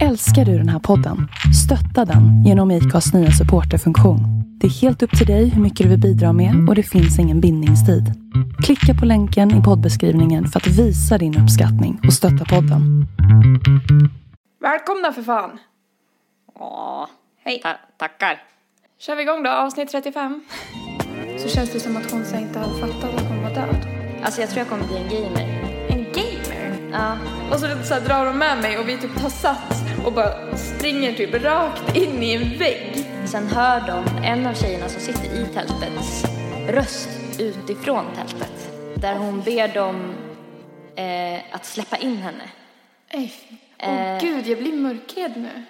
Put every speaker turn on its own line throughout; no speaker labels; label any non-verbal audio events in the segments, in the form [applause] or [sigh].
Älskar du den här podden? Stötta den genom IKAs nya supporterfunktion. Det är helt upp till dig hur mycket du vill bidra med och det finns ingen bindningstid. Klicka på länken i poddbeskrivningen för att visa din uppskattning och stötta podden.
Välkomna för fan!
Åh,
Hej!
ta- tackar.
Kör vi igång då, avsnitt 35. Så känns det som att hon inte hade fattat att hon var död.
Alltså jag tror jag kommer bli en gamer. Ja.
Och så, så här, drar de med mig och vi typ tar sats och bara springer typ rakt in i en vägg.
Sen hör de en av tjejerna som sitter i tältets röst utifrån tältet. Där hon ber dem eh, att släppa in henne.
Fy. Åh
Eh.
gud, jag blir mörkrädd nu.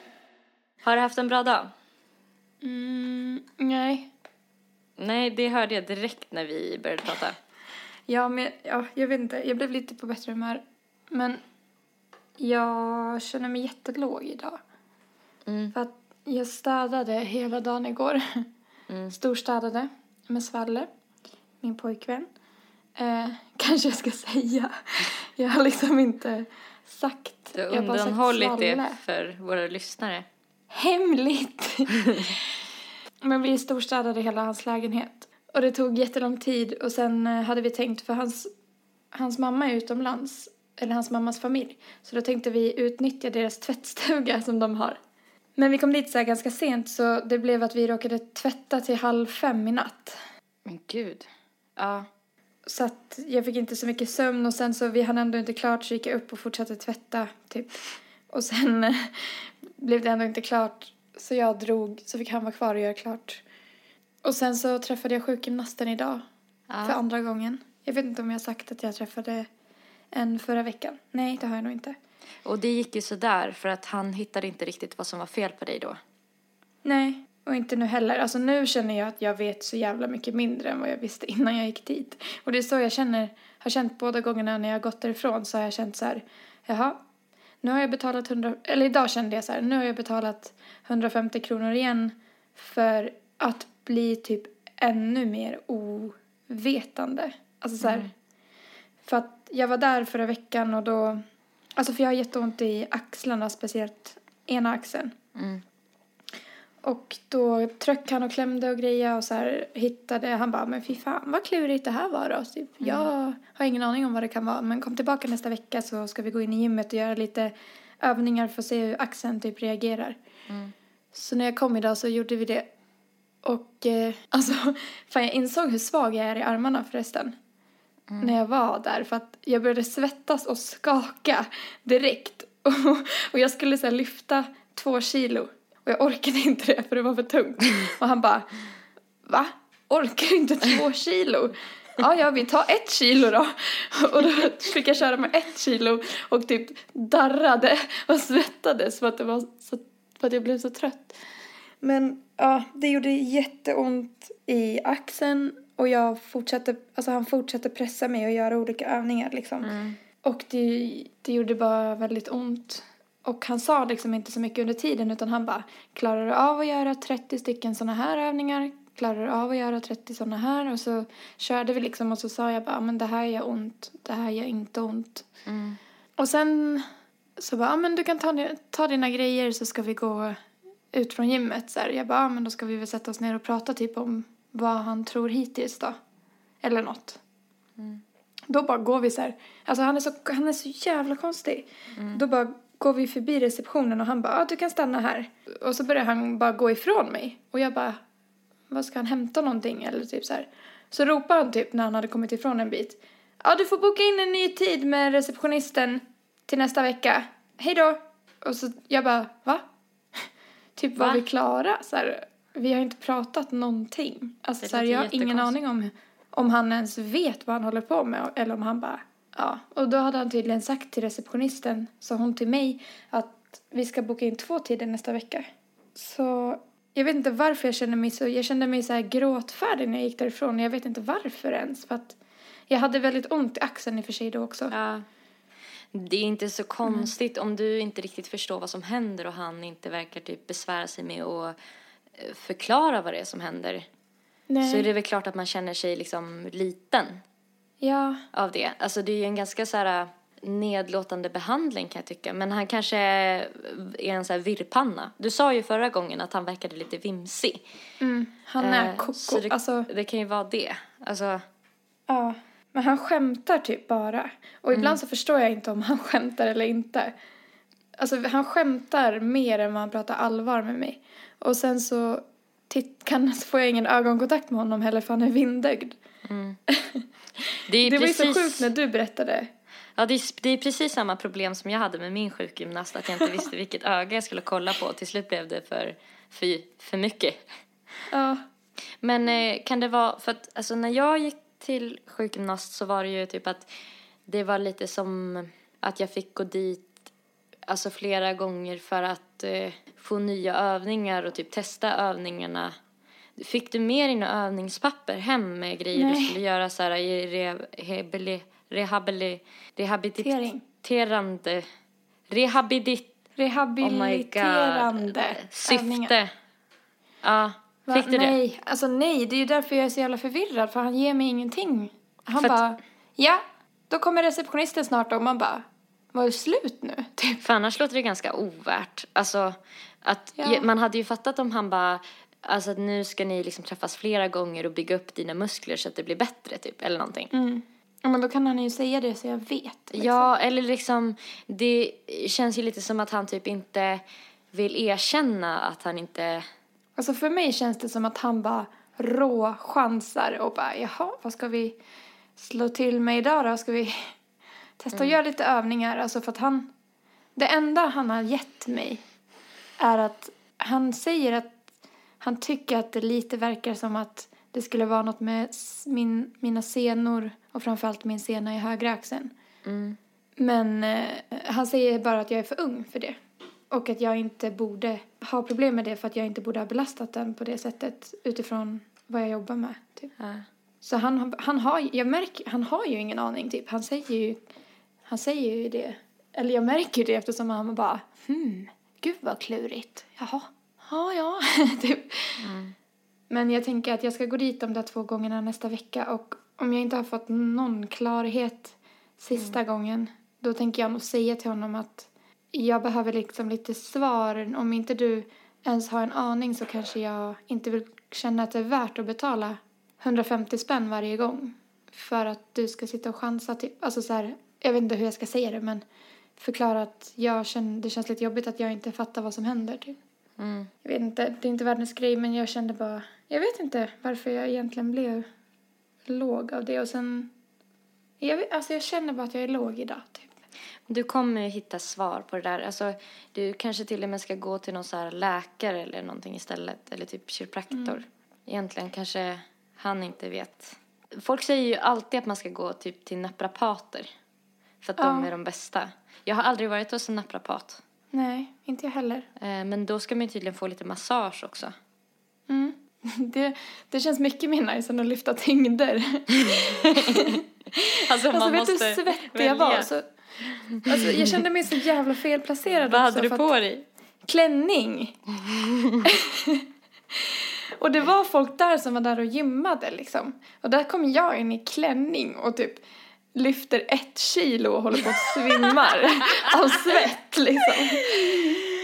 Har du haft en bra dag?
Mm, nej.
Nej, det hörde jag direkt när vi började prata.
Ja, men ja, jag vet inte. Jag blev lite på bättre humör. Men jag känner mig jättelåg idag.
Mm.
För att jag städade hela dagen igår.
Mm. [laughs]
Storstädade med Svalle, min pojkvän. Eh, [laughs] kanske jag ska säga. [laughs] Jag har liksom inte sagt.
Du har undanhållit det för våra lyssnare.
Hemligt! Men vi storstädade hela hans lägenhet. Och det tog jättelång tid och sen eh, hade vi tänkt, för hans, hans mamma är utomlands, eller hans mammas familj. Så då tänkte vi utnyttja deras tvättstuga som de har. Men vi kom dit så här ganska sent så det blev att vi råkade tvätta till halv fem i natt.
Men gud. Ja.
Så att jag fick inte så mycket sömn och sen så vi hann ändå inte klart så gick jag upp och fortsatte tvätta typ. Och sen [laughs] blev det ändå inte klart så jag drog så fick han vara kvar och göra klart. Och sen så träffade jag sjukgymnasten idag för
ja.
andra gången. Jag vet inte om jag har sagt att jag träffade en förra veckan. Nej, det har jag nog inte.
Och det gick ju sådär för att han hittade inte riktigt vad som var fel på dig då.
Nej, och inte nu heller. Alltså nu känner jag att jag vet så jävla mycket mindre än vad jag visste innan jag gick dit. Och det är så jag känner, har känt båda gångerna när jag har gått därifrån så har jag känt så här, jaha, nu har jag betalat 100, eller idag kände jag så här, nu har jag betalat 150 kronor igen för att bli typ ännu mer ovetande. Alltså så här, för att jag var där förra veckan och då, alltså för jag har jätteont i axlarna, speciellt ena axeln.
Mm.
Och då tryck han och klämde och grejer och så här hittade, han bara, men fy fan vad klurigt det här var då. Typ, Jag har ingen aning om vad det kan vara, men kom tillbaka nästa vecka så ska vi gå in i gymmet och göra lite övningar för att se hur axeln typ reagerar.
Mm.
Så när jag kom idag så gjorde vi det. Och eh, alltså, [laughs] fan jag insåg hur svag jag är i armarna förresten. När jag var där, för att jag började svettas och skaka direkt. Och, [laughs] och jag skulle så lyfta två kilo. Och jag orkade inte det för det var för tungt. [laughs] Och han bara, va? Orkar du inte två kilo? Ja, ja, vi tar ett kilo då. [laughs] Och då fick jag köra med ett kilo och typ darrade och svettades för att, det var så, för att jag blev så trött. Men ja, det gjorde jätteont i axeln och jag fortsatte, alltså han fortsatte pressa mig och göra olika övningar liksom.
Mm.
Och det, det gjorde bara väldigt ont. Och han sa liksom inte så mycket under tiden utan han bara klarar du av att göra 30 stycken sådana här övningar? Klarar du av att göra 30 sådana här? Och så körde vi liksom och så sa jag bara men det här gör ont, det här gör inte ont.
Mm.
Och sen så bara, men du kan ta, ta dina grejer så ska vi gå ut från gymmet. Så här. Jag bara, men då ska vi väl sätta oss ner och prata typ om vad han tror hittills då. Eller något. Då bara går vi så här. Alltså han är så, han är så jävla konstig. Då bara går vi förbi receptionen och han bara, ja du kan stanna här. Och så börjar han bara gå ifrån mig. Och jag bara, vad ska han hämta någonting eller typ så här. Så ropar han typ när han hade kommit ifrån en bit. Ja, du får boka in en ny tid med receptionisten till nästa vecka. Hej då! Och så jag bara, va? [laughs] typ var
Va?
vi klara? Så här, vi har inte pratat någonting. Alltså så här, jag har ingen aning om, om han ens vet vad han håller på med eller om han bara, ja. Och då hade han tydligen sagt till receptionisten, sa hon till mig, att vi ska boka in två tider nästa vecka. Så jag vet inte varför jag kände mig så, jag kände mig så här gråtfärdig när jag gick därifrån. Jag vet inte varför ens, för att jag hade väldigt ont i axeln i och för sig då också.
Ja. Det är inte så konstigt om du inte riktigt förstår vad som händer och han inte verkar typ besvära sig med att förklara vad det är som händer.
Nej.
Så är det väl klart att man känner sig liksom liten
Ja,
av det. Alltså det är ju en ganska så här nedlåtande behandling kan jag tycka. Men han kanske är en sån här virrpanna. Du sa ju förra gången att han verkade lite vimsig.
Han är
Eh,
koko.
så det,
Alltså,
det kan ju vara det. Alltså,
ja. Men han skämtar typ bara. Och ibland så förstår jag inte om han skämtar eller inte. Alltså han skämtar mer än vad han pratar allvar med mig. Och sen så, titt, kan, [laughs] får jag ingen ögonkontakt med honom heller för han är vindögd. [laughs]
det är
Det var ju
precis,
så sjukt när du berättade.
Ja, det är, det är precis samma problem som jag hade med min sjukgymnast. Att jag inte visste vilket öga jag skulle kolla på. Till slut blev det för, för, för mycket.
Ja.
Men eh, kan det vara, för att alltså, när jag gick till sjukgymnast så var det ju typ att det var lite som att jag fick gå dit alltså flera gånger för att eh, få nya övningar och typ testa övningarna. Fick du med dig några övningspapper hem med grejer du
Nej.
skulle göra så här i rehabili, rehabili, rehabiliterande, rehabilit, oh
Rehabiliterande övningar.
syfte. Ja,
Va?
fick du det?
nej, alltså nej, det är ju därför jag är så jävla förvirrad för han ger mig ingenting. Han
För att-
bara, ja, då kommer receptionisten snart och man bara, var det slut nu? Typ.
För annars låter det ganska ovärt. Alltså, att
Ja.
man hade ju fattat om han bara, alltså att nu ska ni liksom träffas flera gånger och bygga upp dina muskler så att det blir bättre typ, eller någonting.
Mm. Ja, men då kan han ju säga det så jag vet. Liksom.
Ja, eller liksom, det känns ju lite som att han typ inte vill erkänna att han inte,
Alltså för mig känns det som att han bara råchansar och bara, jaha, vad ska vi slå till med idag då? Ska vi testa att göra lite övningar? Alltså för att han, det enda han har gett mig är att han säger att han tycker att det lite verkar som att det skulle vara något med min, mina senor och framförallt min sena i högra axeln. Men eh, han säger bara att jag är för ung för det. Och att jag inte borde ha problem med det för att jag inte borde ha belastat den på det sättet utifrån vad jag jobbar med. Typ.
ja.
Så han, han har, jag märker, han har ju ingen aning typ. Han säger ju, han säger ju det. Eller jag märker det eftersom han bara, hmm, gud vad klurigt. Jaha, ja, ja, [laughs] typ. Men jag tänker att jag ska gå dit de där två gångerna nästa vecka och om jag inte har fått någon klarhet sista gången då tänker jag nog säga till honom att jag behöver liksom lite svar. Om inte du ens har en aning så kanske jag inte vill känna att det är värt att betala 150 spänn varje gång för att du ska sitta och chansa typ. Alltså så här, jag vet inte hur jag ska säga det men förklara att jag känner, det känns lite jobbigt att jag inte fattar vad som händer typ.
Mm.
Jag vet inte, det är inte världens grej men jag kände bara, jag vet inte varför jag egentligen blev låg av det och sen, jag, vet, alltså jag känner bara att jag är låg idag typ.
Du kommer ju hitta svar på det där. Alltså, du kanske till och med ska gå till någon så här läkare eller någonting istället. Eller typ kiropraktor. Egentligen kanske han inte vet. Folk säger ju alltid att man ska gå typ till naprapater. För att de
Ja.
är de bästa. Jag har aldrig varit hos en naprapat.
Nej, inte jag heller.
Eh, men då ska man ju tydligen få lite massage också.
Mm. [laughs] Det, det känns mycket mer nice än att lyfta tyngder. [laughs]
Alltså,
Alltså vet du hur svettig jag var? Så, alltså, jag kände mig så jävla felplacerad
Vad hade du på dig?
klänning. [laughs] och det var folk där som var där och gymmade liksom. Och där kom jag in i klänning och typ lyfter ett kilo och håller på att svimmar [laughs] av svett liksom.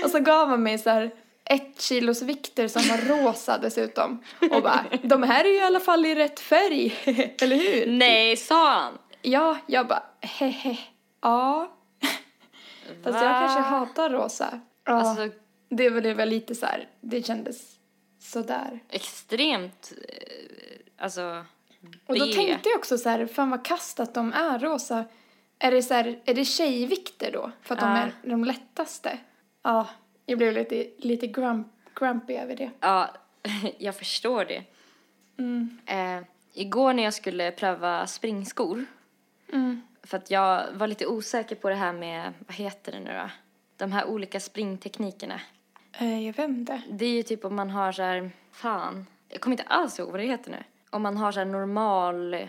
Och så gav man mig så här ett kilos vikter som var rosa dessutom. Och bara, de här är ju i alla fall i rätt färg, [laughs] eller hur?
Nej, sa han?
Ja, jag bara, hehe, ja. [laughs] Fast jag kanske hatar rosa. Ja.
Alltså,
Det var, det var lite så här, det kändes sådär.
extremt, eh, alltså,
Och då
B.
tänkte jag också så här, fan vad kast att de är rosa. Är det så här, är det tjejvikter då? För att de
Ja.
är de lättaste? Ja, jag blev lite, lite grump, grumpy över det.
Ja, [laughs] jag förstår det.
Mm.
Eh, igår när jag skulle pröva springskor,
Mm.
för att jag var lite osäker på det här med, vad heter det nu då? De här olika springteknikerna.
Eh, jag vet inte.
Det är ju typ om man har så här, fan, jag kommer inte alls ihåg vad det heter nu. Om man har så normal eh,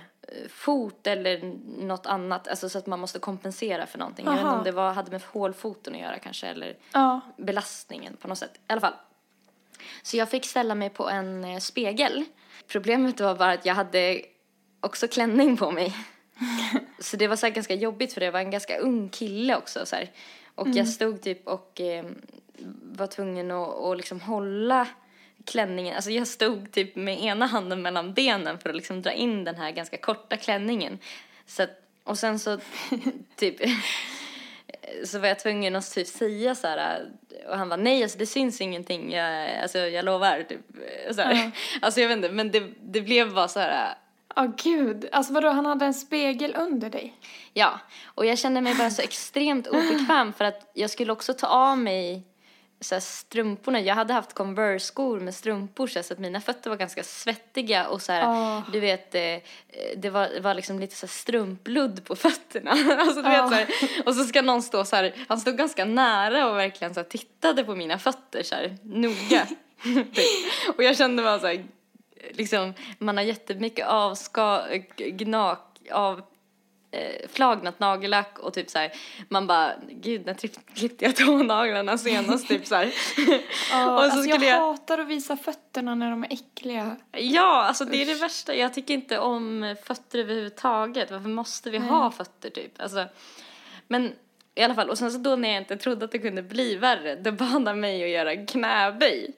fot eller något annat, alltså så att man måste kompensera för någonting. Jag vet inte
Aha.
om det var, hade med hålfoten att göra kanske, eller
Ja.
belastningen på något sätt. I alla fall. Så jag fick ställa mig på en eh, spegel. Problemet var bara att jag hade också klänning på mig. [laughs] så det var så ganska jobbigt för det var en ganska ung kille också så här. Och jag stod typ och eh, var tvungen att, att liksom hålla klänningen, alltså jag stod typ med ena handen mellan benen för att liksom dra in den här ganska korta klänningen. Så att, och sen så [laughs] typ så var jag tvungen att typ säga så här och han var nej alltså det syns ingenting jag, alltså jag lovar typ så.
Ja. [laughs]
Alltså jag vet inte men det, det blev bara så här
Ja, gud. Alltså vadå, han hade en spegel under dig?
ja och jag kände mig bara så [laughs] extremt obekväm för att jag skulle också ta av mig så här, strumporna. Jag hade haft Converse-skor med strumpor så att mina fötter var ganska svettiga och så här,
Ah.
du vet, eh, det var, var liksom lite så här strumpludd på fötterna. [laughs] alltså, du
Ah.
vet, så här, och så ska någon stå så här, han stod ganska nära och verkligen så här, tittade på mina fötter så här, noga. [laughs] Och jag kände bara så här, liksom, man har jättemycket avska, gnak, av eh, flagnat nagellack och typ så här, man bara, gud när [laughs] klippte jag tånaglarna senast typ så här. [laughs]
Ja,
Och så
alltså
skulle
jag,
jag-
hatar att visa fötterna när de är äckliga.
Ja, alltså det är det värsta. Jag tycker inte om fötter överhuvudtaget. Varför måste vi ha fötter typ? Alltså, men i alla fall, och sen så då när jag inte trodde att det kunde bli värre, då bad han mig att göra knäböj.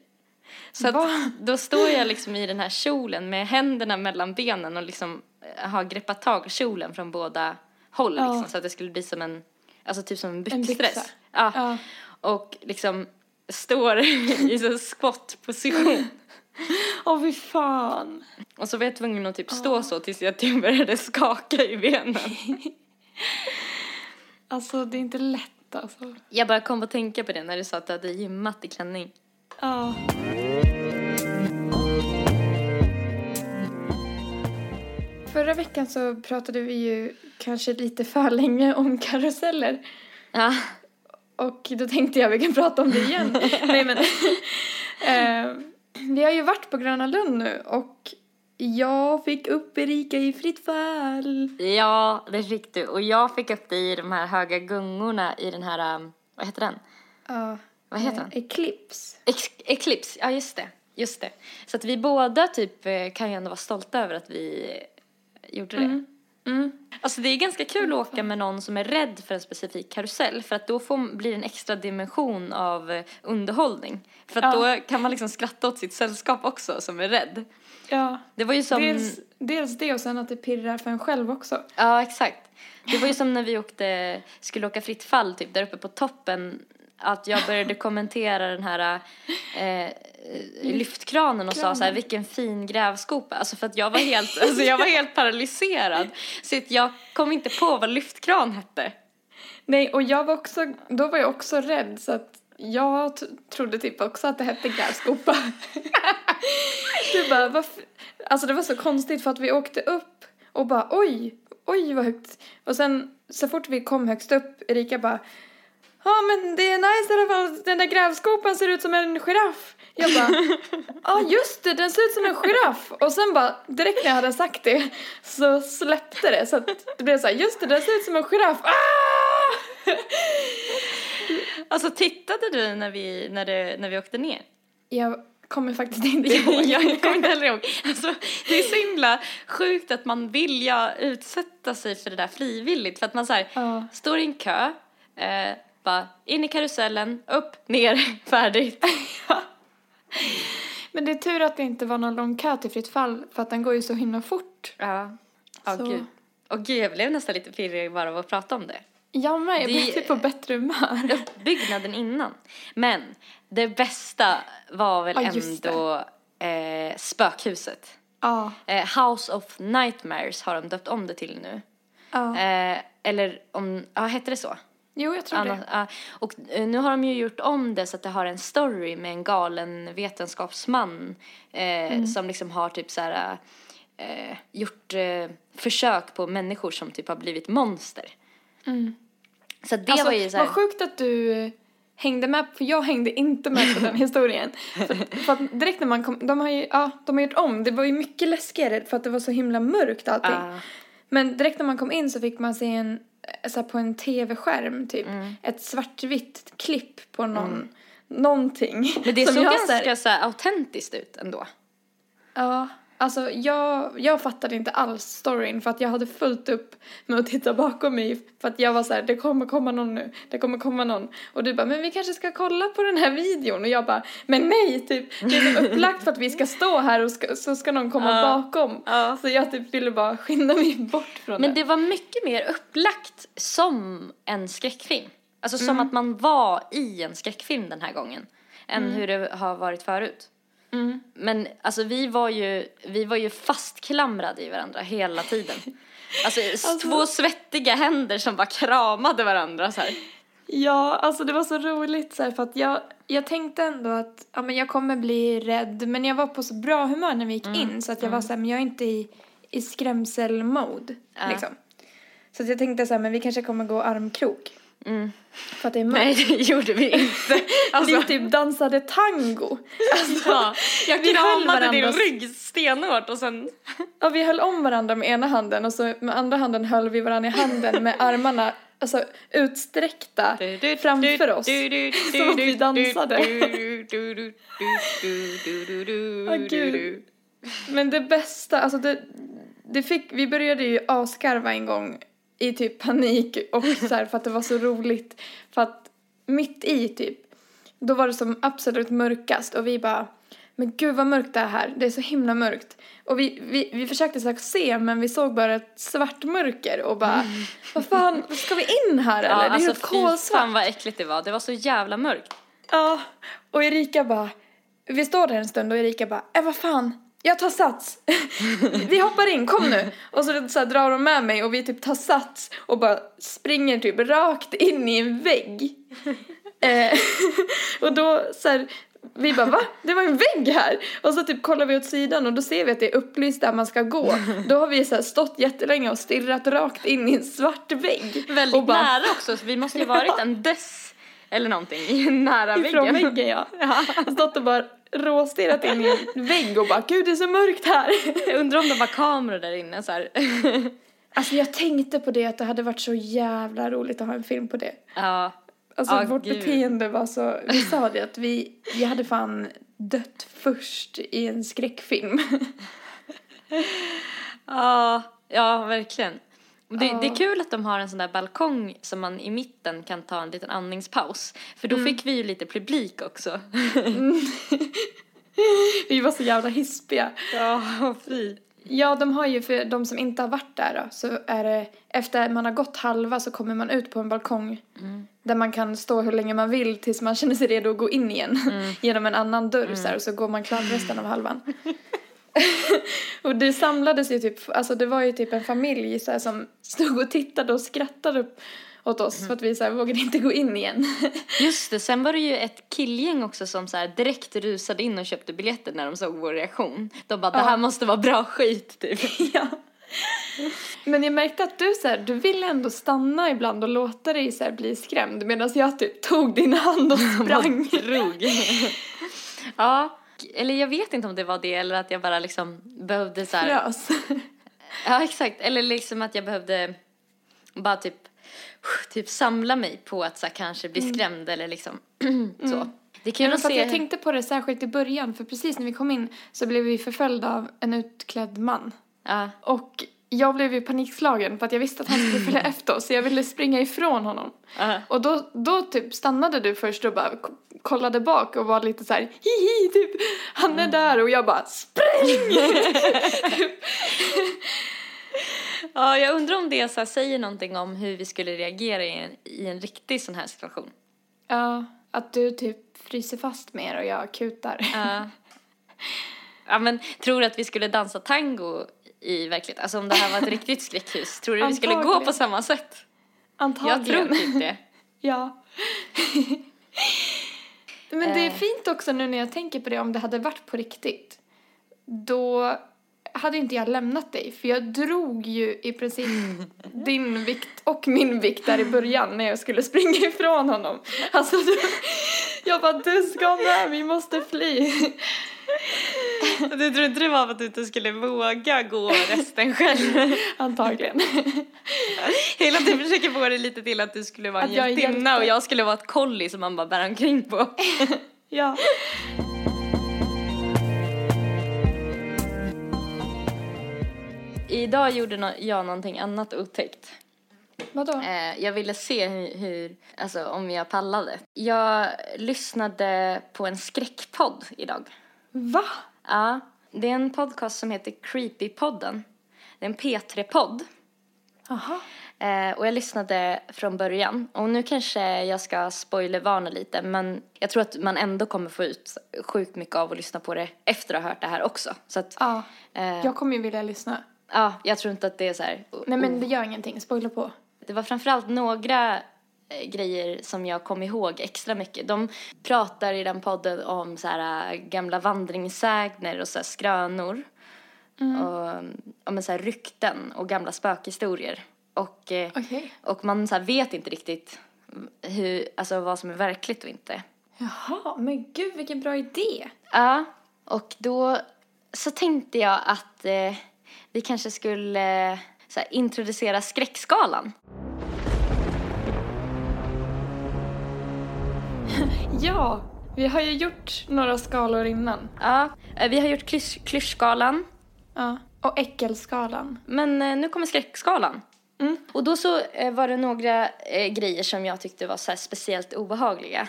Så att då står jag liksom i den här kjolen med händerna mellan benen och liksom eh, har greppat tag i kjolen från båda håll
Ja.
liksom, så att det skulle bli som en, alltså typ som en
En
byxdress.
byxa.
Ja.
Ja.
Och liksom står [laughs] i så squat-position. [laughs]
Åh, fy fan.
Och så var jag tvungen att typ stå så tills jag typ började skaka i benen. [laughs]
Alltså, det är inte lätt alltså.
Jag bara kom att tänka på det när du sa att du hade gymmat i klänning.
Ja. Förra veckan så pratade vi ju kanske lite för länge om karuseller.
Ja.
Och då tänkte jag vi kan prata om det igen. [laughs] Nej men. [laughs] eh, vi har ju varit på Gröna Lund nu och jag fick upp Erika i fritt fall.
Ja, det fick du. Och jag fick upp dig i de här höga gungorna i den här, um, vad heter den?
Ja.
Vad heter
eh,
den?
Eclipse.
Ex- Eclipse, ja just det. Just det. Så att vi båda typ eh, kan ju ändå vara stolta över att vi gjorde det.
Mm.
Alltså det är ganska kul att åka med någon som är rädd för en specifik karusell för att då får, blir det en extra dimension av eh, underhållning. För att
Ja.
då kan man liksom skratta åt sitt sällskap också som är rädd.
Ja.
Det var ju som...
Dels, dels det och sen att det pirrar för en själv också.
Ja, exakt. Det var ju som när vi åkte, skulle åka fritt fall typ där uppe på toppen. Att jag började kommentera den här eh, lyftkranen och sa så här, vilken fin grävskopa. Alltså för att jag var helt, alltså jag var helt paralyserad. Så att jag kom inte på vad lyftkran hette.
Nej, och jag var också, då var jag också rädd så att jag trodde typ också att det hette grävskopa. [laughs] du bara, varför? Alltså det var så konstigt för att vi åkte upp och bara oj, oj vad högt. Och sen så fort vi kom högst upp, Erika bara Ja men det är nice i alla fall, den där grävskopan ser ut som en giraff. Jag bara, [laughs] ja just det, den ser ut som en giraff. Och sen bara, direkt när jag hade sagt det så släppte det. Så att det blev så här, just det, den ser ut som en giraff. Ah!
Alltså tittade du när vi, när det, när vi åkte ner?
Jag kommer faktiskt inte [laughs] ihåg.
jag kommer inte heller ihåg. Alltså, det är så himla sjukt att man vill ja, utsätta sig för det där frivilligt. För att man så här,
Ja.
står i en kö, eh, bara in i karusellen, upp, ner, [laughs] färdigt. [laughs]
Men det är tur att det inte var någon lång kö till fritt fall för att den går ju så himla fort.
Ja. Åh
Så.
gud. Åh gud, jag blev nästan lite pirrig bara av att prata om det.
Jag med, jag blev typ på bättre humör. [laughs]
Uppbyggnaden innan. Men det bästa var väl
Ja,
ändå eh, spökhuset.
Ja,
Eh, House of Nightmares har de döpt om det till nu.
ja.
Eh, eller om, ja hette det så?
Jo, jag tror
Anna,
det.
och eh, nu har de ju gjort om det så att det har en story med en galen vetenskapsman eh, som liksom har typ så här eh, gjort eh, försök på människor som typ har blivit monster. Så att det
alltså,
var ju så här,
vad sjukt att du eh, hängde med, för jag hängde inte med på den [laughs] historien. För, för att direkt när man kom, de har ju, ja, de har gjort om, det var ju mycket läskigare för att det var så himla mörkt allting.
Ja.
Men direkt när man kom in så fick man se en, eh, så på en tv-skärm typ,
Mm.
ett svartvitt klipp på någon, någonting.
men det [laughs] såg ganska
så här,
autentiskt ut ändå.
Ja, Alltså jag, jag fattade inte alls storyn för att jag hade fullt upp med att titta bakom mig för att jag var så här, det kommer komma någon nu, det kommer komma någon. Och du bara, men vi kanske ska kolla på den här videon och jag bara, men nej, typ, det är så upplagt för att vi ska stå här och ska, så ska någon komma
Ja.
bakom.
Ja.
Så jag typ ville bara skynda mig bort från
Men det var mycket mer upplagt som en skräckfilm. Alltså som
Mm.
att man var i en skräckfilm den här gången. Än hur det har varit förut.
Mm.
Men alltså vi var ju, vi var ju fastklamrade i varandra hela tiden. Alltså, [laughs]
Alltså-
två svettiga händer som bara kramade varandra så här.
Ja, alltså det var så roligt så här, för att jag, jag tänkte ändå att ja, men jag kommer bli rädd men jag var på så bra humör när vi gick in så att jag var så här, men jag är inte i, i skrämselmode
Ja.
liksom. Så att jag tänkte så här, men vi kanske kommer gå armkrok.
Mm.
För att det är mörkt.
Nej, det gjorde vi inte. Alltså,
Vi typ dansade tango. Alltså,
ja, jag kramade din rygg stenhårt och sen...
ja, vi höll om varandra med ena handen och så med andra handen höll vi varandra i handen med armarna alltså, utsträckta framför oss. Som att vi dansade. Åh, gud. Men det bästa, alltså det, det fick, vi började ju asgarva en gång i typ panik och [laughs] så här för att det var så roligt. För att mitt i typ, då var det som absolut mörkast och vi bara, men gud vad mörkt det är här, det är så himla mörkt. Och vi, vi, vi försökte så se men vi såg bara ett svart mörker och bara, [laughs] vad fan, ska vi in här eller?
Ja,
det är
alltså
helt
fy fan
kolsvart.
vad äckligt det var. Det var så jävla mörkt.
Ja, och Erika bara, vi står där en stund och Erika bara, äh vad fan, jag tar sats. [laughs] vi hoppar in, kom nu. Och så, så här, drar de med mig och vi typ tar sats och bara springer typ rakt in i en vägg. [laughs] eh, [laughs] och då så här, vi bara va? Det var en vägg här! Och så typ kollar vi åt sidan och då ser vi att det är upplyst där man ska gå. Då har vi så här stått jättelänge och stirrat rakt in i en svart vägg.
Väldigt
bara,
nära också, så vi måste ju varit en dess eller någonting nära
Ifrån
väggen.
väggen ja. Stått och bara råstirrat in i en vägg och bara gud det är så mörkt här.
Jag undrar om det var kameror där inne så här.
Alltså jag tänkte på det att det hade varit så jävla roligt att ha en film på det.
Ja.
Alltså
Ah,
vårt
gud.
beteende var så, vi sa det att vi, vi hade fan dött först i en skräckfilm.
Ja, ja verkligen. Det, det är kul att de har en sån där balkong som man i mitten kan ta en liten andningspaus. För då fick vi ju lite publik också. [laughs]
Vi var så jävla hispiga.
Ja, fy.
Ja, de har ju för de som inte har varit där då, så är det efter man har gått halva så kommer man ut på en balkong där man kan stå hur länge man vill tills man känner sig redo att gå in igen [laughs] genom en annan dörr så här, och så går man klart resten av halvan. [laughs] [laughs] och det samlades ju typ, alltså det var ju typ en familj så här, som stod och tittade och skrattade upp åt oss för att vi så här, vågade inte gå in igen. [laughs]
Just det, sen var det ju ett killgäng också som så här direkt rusade in och köpte biljetter när de såg vår reaktion. De bara, det här måste vara bra skit typ. [laughs]
ja. Men jag märkte att du så här, du ville ändå stanna ibland och låta dig så här, bli skrämd medan jag typ tog din hand och sprang.
Ja, eller jag vet inte om det var det eller att jag bara liksom behövde så här.
Frös. [laughs]
Ja, exakt. Eller liksom att jag behövde bara typ, typ samla mig på att så här, kanske bli skrämd eller liksom [clears throat] så. Det
Men
att
för att
se.
jag tänkte på det särskilt i början för precis när vi kom in så blev vi förföljda av en utklädd man.
Ja.
Och jag blev ju panikslagen för att jag visste att han skulle följa [laughs] efter oss så jag ville springa ifrån honom.
Ja.
Och då, då typ stannade du först och bara kollade bak och var lite så här hihi typ han är där och jag bara spring! [laughs]
ja, jag undrar om det så här, säger någonting om hur vi skulle reagera i en, i en riktig sån här situation.
ja, att du typ fryser fast mer och jag kutar.
Ja. ja, men tror du att vi skulle dansa tango i verkligheten? Alltså om det här var ett [laughs] riktigt skräckhus, tror du vi skulle gå på samma sätt? Jag
Antagligen.
tror typ det. [laughs]
Ja. [laughs] Men det är
Eh.
fint också nu när jag tänker på det, om det hade varit på riktigt. Då hade inte jag lämnat dig, för jag drog ju i princip din vikt och min vikt där i början när jag skulle springa ifrån honom. Alltså, du, jag bara, du ska med, vi måste fly.
Du tror inte det var för att du inte skulle våga gå resten själv? [laughs]
Antagligen.
Hela tiden försöker få det lite till att du skulle vara en hjältinna och jag skulle vara ett collie som man bara bär omkring på. [laughs]
Ja.
idag gjorde jag någonting annat otäckt.
Vadå?
Eh, jag ville se hur, hur, alltså om jag pallade. Jag lyssnade på en skräckpodd idag.
Va?
Ja, det är en podcast som heter Creepypodden. Det är en P3-podd.
Jaha.
Eh, och jag lyssnade från början. Och nu kanske jag ska spoilervarna lite, men jag tror att man ändå kommer få ut sjukt mycket av att lyssna på det efter att ha hört det här också. Så att,
Ja.
eh,
Jag kommer ju vilja lyssna.
ja, jag tror inte att det är så här...
Nej men det gör ingenting, spoila på.
Det var framförallt några grejer som jag kom ihåg extra mycket. De pratar i den podden om så här eh, gamla vandringssägner och så här skrönor. Och mm, om en så här rykten och gamla spökhistorier. Och, eh,
Okej.
och man så här vet inte riktigt hur, alltså vad som är verkligt och inte.
Jaha, men gud vilken bra idé.
Ja, och då så tänkte jag att eh, vi kanske skulle eh, så här, introducera skräckskalan.
Ja, vi har ju gjort några skalor innan.
Ja, eh, vi har gjort klysch, klyschskalan,
Ja. Och äckelskalan.
men eh, nu kommer skräckskalan.
Mm.
Och då så eh, var det några eh, grejer som jag tyckte var så speciellt obehagliga.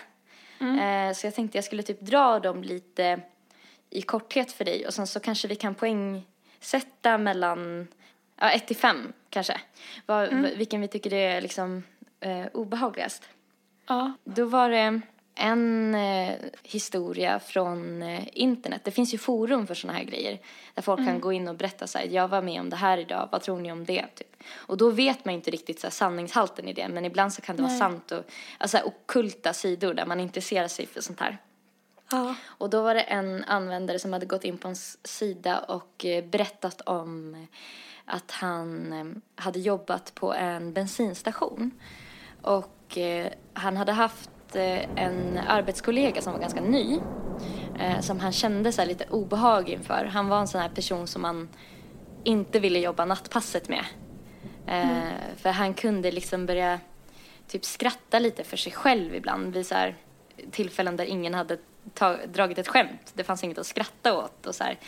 Eh, så jag tänkte jag skulle typ dra dem lite i korthet för dig och sen så kanske vi kan poängsätta mellan ja, 1 till 5 kanske. Vad, Vilken vi tycker är liksom eh, obehagligast.
Ja.
Då var det en eh, historia från eh, internet. Det finns ju forum för såna här grejer. Där folk kan gå in och berätta så här, jag var med om det här idag, vad tror ni om det? Typ. Och då vet man inte riktigt så här, sanningshalten i det, men ibland så kan det vara sant och alltså, okulta sidor där man intresserar sig för sånt här.
Ja.
Och då var det en användare som hade gått in på en sida och eh, berättat om att han eh, hade jobbat på en bensinstation. Och eh, han hade haft eh, en arbetskollega som var ganska ny. Eh, som han kände så lite obehag inför. Han var en sån här person som man inte ville jobba nattpasset med. Eh, För han kunde liksom börja typ skratta lite för sig själv ibland vid så här tillfällen där ingen hade dragit ett skämt. Det fanns inget att skratta åt och så här.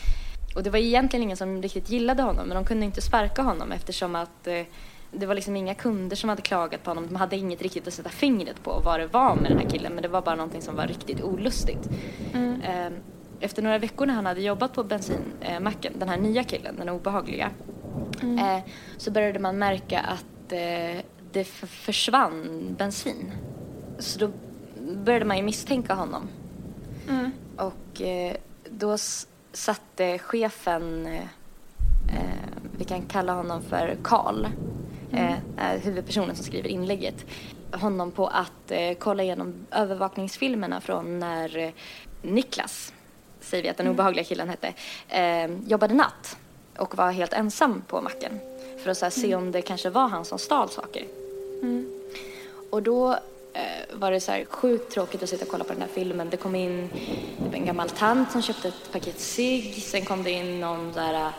Och det var egentligen ingen som riktigt gillade honom men de kunde inte sparka honom eftersom att det var liksom inga kunder som hade klagat på honom. De hade inget riktigt att sätta fingret på vad det var med den här killen men det var bara någonting som var riktigt olustigt. Eh, Efter några veckor när han hade jobbat på bensinmacken, den här nya killen, den obehagliga, eh, så började man märka att eh, det försvann bensin. Så då började man ju misstänka honom.
Mm.
Och eh, då satte chefen, eh, eh, vi kan kalla honom för Karl, eh, är huvudpersonen som skriver inlägget, honom på att eh, kolla igenom övervakningsfilmerna från när eh, Niklas, säger vi att den obehagliga killen hette, eh, jobbade natt och var helt ensam på macken för att här, se om det kanske var han som stal saker. Och då eh, var det så här sjukt tråkigt att sitta och kolla på den här filmen. Det kom in en gammal tant som köpte ett paket cigg. Sen kom det in någon där eh,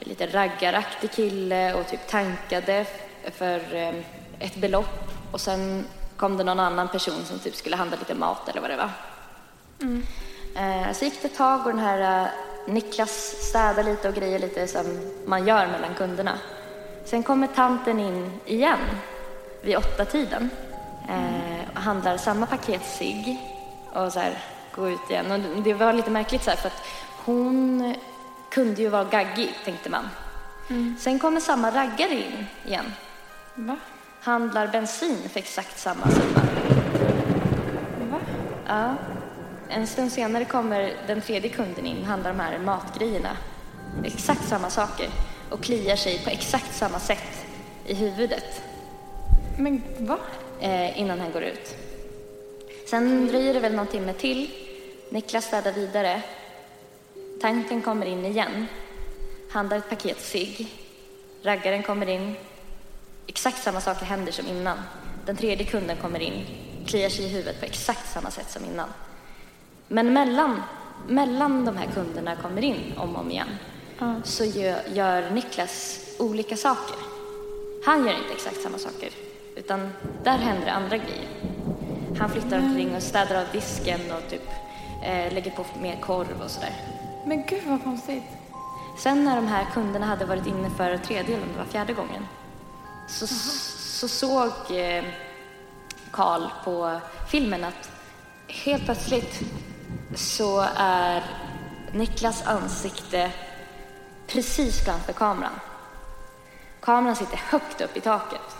lite raggaraktig kille och typ tankade för eh, ett belopp. Och sen kom det någon annan person som typ skulle handla lite mat eller vad det var. Eh, så gick det ett tag och den här eh, Niklas städade lite och grejer lite som man gör mellan kunderna. Sen kommer tanten in igen vid åtta tiden eh, och handlar samma paket cigg och så här går ut igen. Och det var lite märkligt så här för att hon kunde ju vara gaggig tänkte man. Sen kommer samma raggare in igen.
Va?
Handlar bensin för exakt samma summa.
Va?
Ja. En stund senare kommer den tredje kunden in, handlar de här matgrejerna. Exakt samma saker. Och kliar sig på exakt samma sätt i huvudet
Men va?
eh, innan han går ut. Sen dröjer det väl någon timme till. Niklas städar vidare. Tanten kommer in igen. Handlar ett paket cigg. Raggaren kommer in. Exakt samma saker händer som innan. Den tredje kunden kommer in. Kliar sig i huvudet på exakt samma sätt som innan. Men mellan, mellan de här kunderna kommer in om och om igen så gör, gör Niklas olika saker. Han gör inte exakt samma saker, utan där händer andra grejer. Han flyttar omkring och städar av disken och typ eh, lägger på mer korv och sådär.
Men gud vad konstigt.
Sen när de här kunderna hade varit inne för tredje eller var fjärde gången så, så såg eh, Karl på filmen att helt plötsligt så är Niklas ansikte precis framför kameran. Kameran sitter högt upp i taket.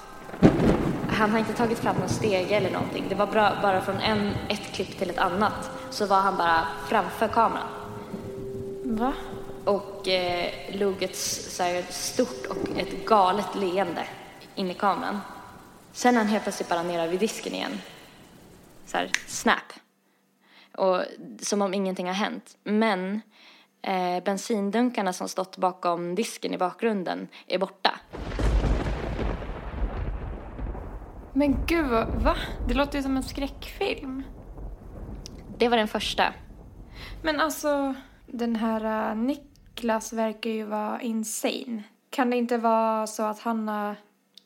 Han har inte tagit fram någon stege eller någonting. Det var bra, bara från en, ett klipp till ett annat så var han bara framför kameran.
Va?
Och eh, log ett så här, stort och ett galet leende in i kameran. Sen är han helt plötsligt bara nere vid disken igen. Så här, snap. Och som om ingenting har hänt. Men eh, bensindunkarna som stått bakom disken i bakgrunden är borta.
Men gud, va? Det låter ju som en skräckfilm.
Det var den första.
Men alltså, den här uh, Niklas verkar ju vara insane. Kan det inte vara så att han har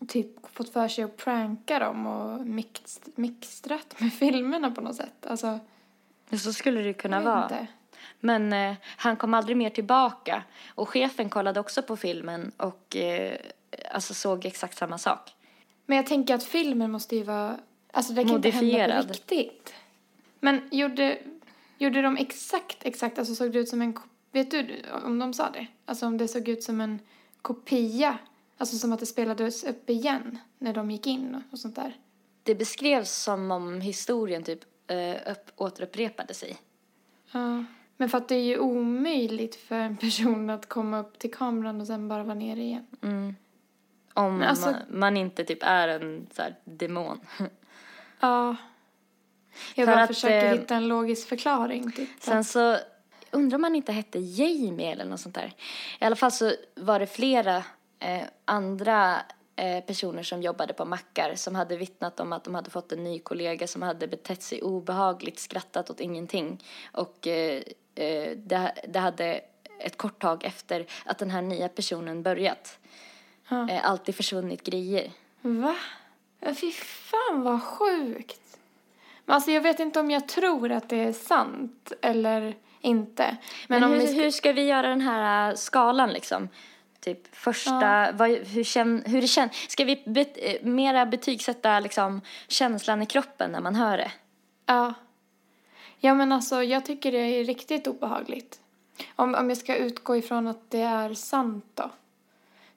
typ fått för sig att pranka dem och mix, mixtrat med [laughs] filmerna på något sätt? Alltså,
Så skulle det kunna vara.
inte.
Men eh, han kom aldrig mer tillbaka. Och chefen kollade också på filmen och eh, alltså såg exakt samma sak.
Men jag tänker att filmen måste ju vara... Alltså det kan inte hända
Modifierad.
på riktigt. Men gjorde, gjorde de exakt, exakt, alltså såg det ut som en... Vet du om de sa det? Alltså om det såg ut som en kopia? Alltså som att det spelades upp igen när de gick in och, sånt där.
Det beskrevs som om historien typ eh, upp, återupprepade sig.
Ja. Men för att det är ju omöjligt för en person att komma upp till kameran och sen bara vara nere igen.
Om
Men alltså-
man, man inte typ är en så här, demon. [laughs]
Ja. Jag
För
bara
att,
försöker
eh,
hitta en logisk förklaring. Typ.
Sen så undrar om man inte hette Jamie eller något sånt där. I alla fall så var det flera eh, andra eh, personer som jobbade på mackar som hade vittnat om att de hade fått en ny kollega som hade betett sig obehagligt, skrattat åt ingenting. Och eh, eh, det, det hade ett kort tag efter att den här nya personen börjat
Ja.
eh, alltid försvunnit grejer.
Va? Ja, Fy fan vad sjukt. Men alltså jag vet inte om jag tror att det är sant eller inte. Men,
Men, hur,
ska...
hur ska vi göra den här äh, skalan liksom? Typ första, vad, hur, känn, hur det känns. Ska vi bet, eh, mera betygsätta liksom känslan i kroppen när man hör det?
Ja. Ja men alltså jag tycker det är riktigt obehagligt. Om, om jag ska utgå ifrån att det är sant då.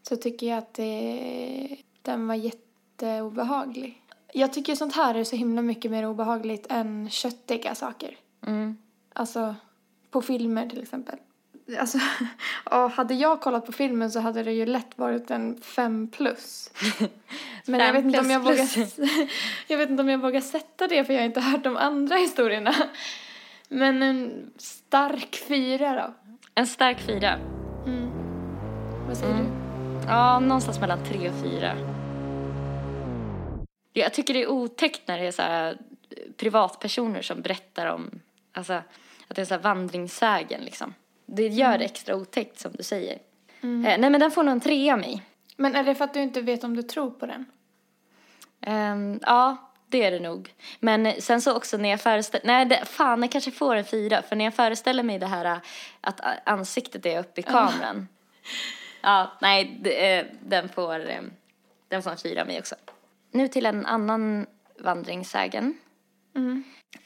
Så tycker jag att det, den var jätteobehaglig. Jag tycker sånt här är så himla mycket mer obehagligt än köttiga saker.
Mm.
Alltså, på filmer till exempel. Alltså, [laughs] hade jag kollat på filmen så hade det ju lätt varit en fem plus. [laughs] Men jag
Fem
vet, inte om jag,
plus.
vågar, [laughs] jag vet inte om jag vågar sätta det för jag har inte hört de andra historierna. Men en stark fyra då.
En stark fyra.
Vad säger
Mm.
du?
Ja, någonstans mellan tre och fyra. Jag tycker det är otäckt när det är så här eh, privatpersoner som berättar om, alltså att det är så här vandringssägen liksom. Det gör det extra otäckt som du säger. Eh, nej men den får nog en trea av mig.
Men är det för att du inte vet om du tror på den?
Ehm, ja, det är det nog. Men sen så också när jag föreställer, nej det, fan jag kanske får en fyra. För när jag föreställer mig det här äh, att ansiktet är uppe i kameran. ja, nej det, eh, den får, eh, den får en fyra av mig också. Nu till en annan vandringssägen.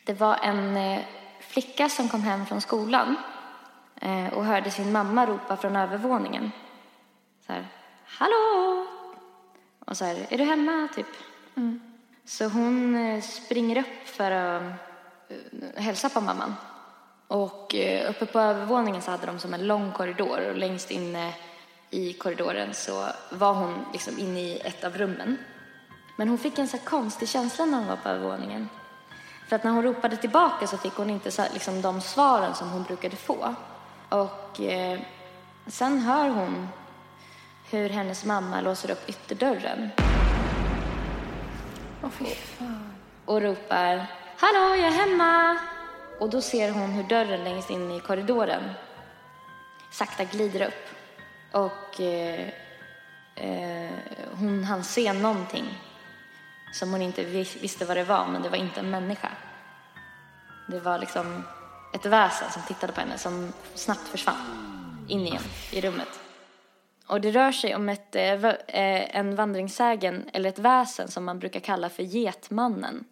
Det var en eh, flicka som kom hem från skolan och hörde sin mamma ropa från övervåningen. Så här, hallå! Och så här, är du hemma? Typ. Så hon eh, springer upp för att eh, hälsa på mamman. Och eh, uppe på övervåningen så hade de som en lång korridor och längst inne i korridoren så var hon liksom inne i ett av rummen. Men hon fick en så konstig känsla när hon var på övervåningen. För att när hon ropade tillbaka så fick hon inte så liksom, de svaren som hon brukade få. Och eh, sen hör hon hur hennes mamma låser upp ytterdörren
Åh fy fan.
och ropar Hallå, jag är hemma! Och då ser hon hur dörren längst in i korridoren sakta glider upp. Och eh, eh, hon hann se någonting som hon inte vis- visste vad det var, men det var inte en människa. Det var liksom ett väsen som tittade på henne som snabbt försvann. in igen i rummet. Och det rör sig om ett, eh, eh, en vandringssägen, eller ett väsen som man brukar kalla för Getmannen.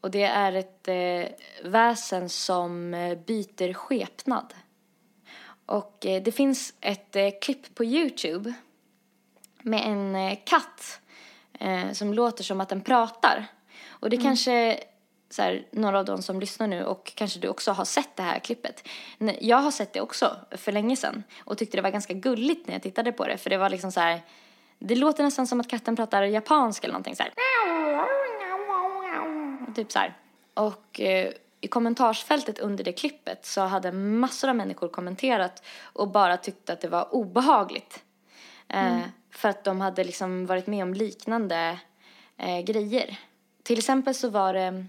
Och det är ett eh, väsen som byter skepnad. Och det finns ett klipp på Youtube med en katt som låter som att den pratar. Och det kanske så här, några av de som lyssnar nu och kanske du också har sett det här klippet. Jag har sett det också för länge sedan och tyckte det var ganska gulligt när jag tittade på det för det var liksom så här det låter nästan som att katten pratar japanska eller någonting så här. Typ så här. Och eh, i kommentarsfältet under det klippet så hade massor av människor kommenterat och bara tyckte att det var obehagligt. Eh, För att de hade liksom varit med om liknande eh, grejer. Till exempel så var det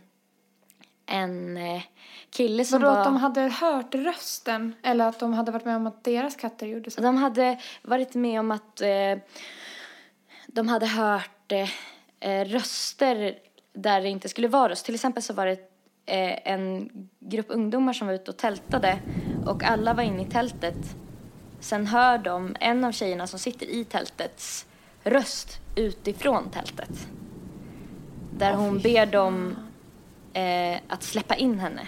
en eh, kille som
Vadå
var...
att de hade hört rösten? Eller att de hade varit med om att deras katter gjorde så?
De hade varit med om att eh, de hade hört eh, eh, röster där det inte skulle vara röst. Till exempel så var det eh, en grupp ungdomar som var ute och tältade och alla var inne i tältet. Sen hör de en av tjejerna som sitter i tältets röst utifrån tältet. Där hon ber dem eh, att släppa in henne.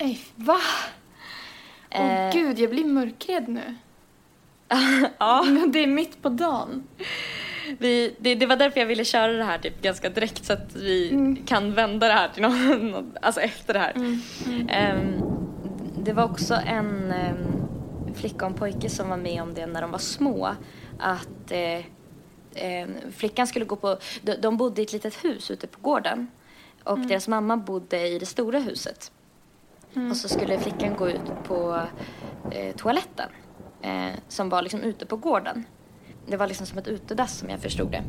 Nej, va? Åh
Eh.
gud, jag blir mörkrädd nu. [laughs]
ja. [laughs]
Det är mitt på dagen.
Vi, det, det var därför jag ville köra det här typ ganska direkt så att vi kan vända det här till någon, [laughs] någon alltså efter det här. Ehm, det var också en um, flicka och en pojke som var med om det när de var små. Att eh, eh, flickan skulle gå på, de, de bodde i ett litet hus ute på gården och deras mamma bodde i det stora huset. Och så skulle flickan gå ut på eh, toaletten eh, som var liksom ute på gården. Det var liksom som ett utedass som jag förstod det.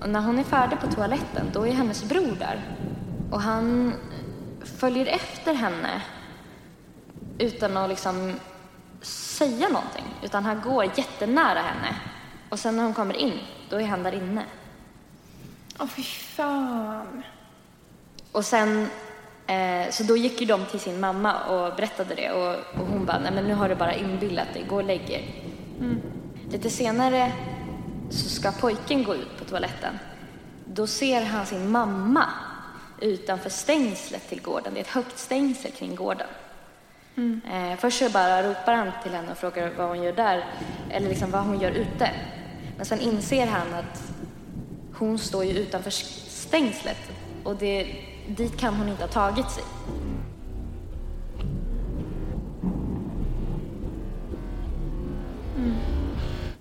Och när hon är färdig på toaletten då är hennes bror där. Och han följer efter henne utan att liksom säga någonting. Utan han går jättenära henne. Och sen när hon kommer in, då är han där inne.
Åh fy fan.
Och sen, eh, så då gick ju de till sin mamma och berättade det och, och hon bara, nej men nu har du bara inbillat dig, gå och lägg er. Lite senare så ska pojken gå ut på toaletten. Då ser han sin mamma utanför stängslet till gården. Det är ett högt stängsel kring gården. Eh, först så bara ropar han till henne och frågar vad hon gör där, eller liksom vad hon gör ute. Men sen inser han att hon står ju utanför stängslet och det, dit kan hon inte ha tagit sig.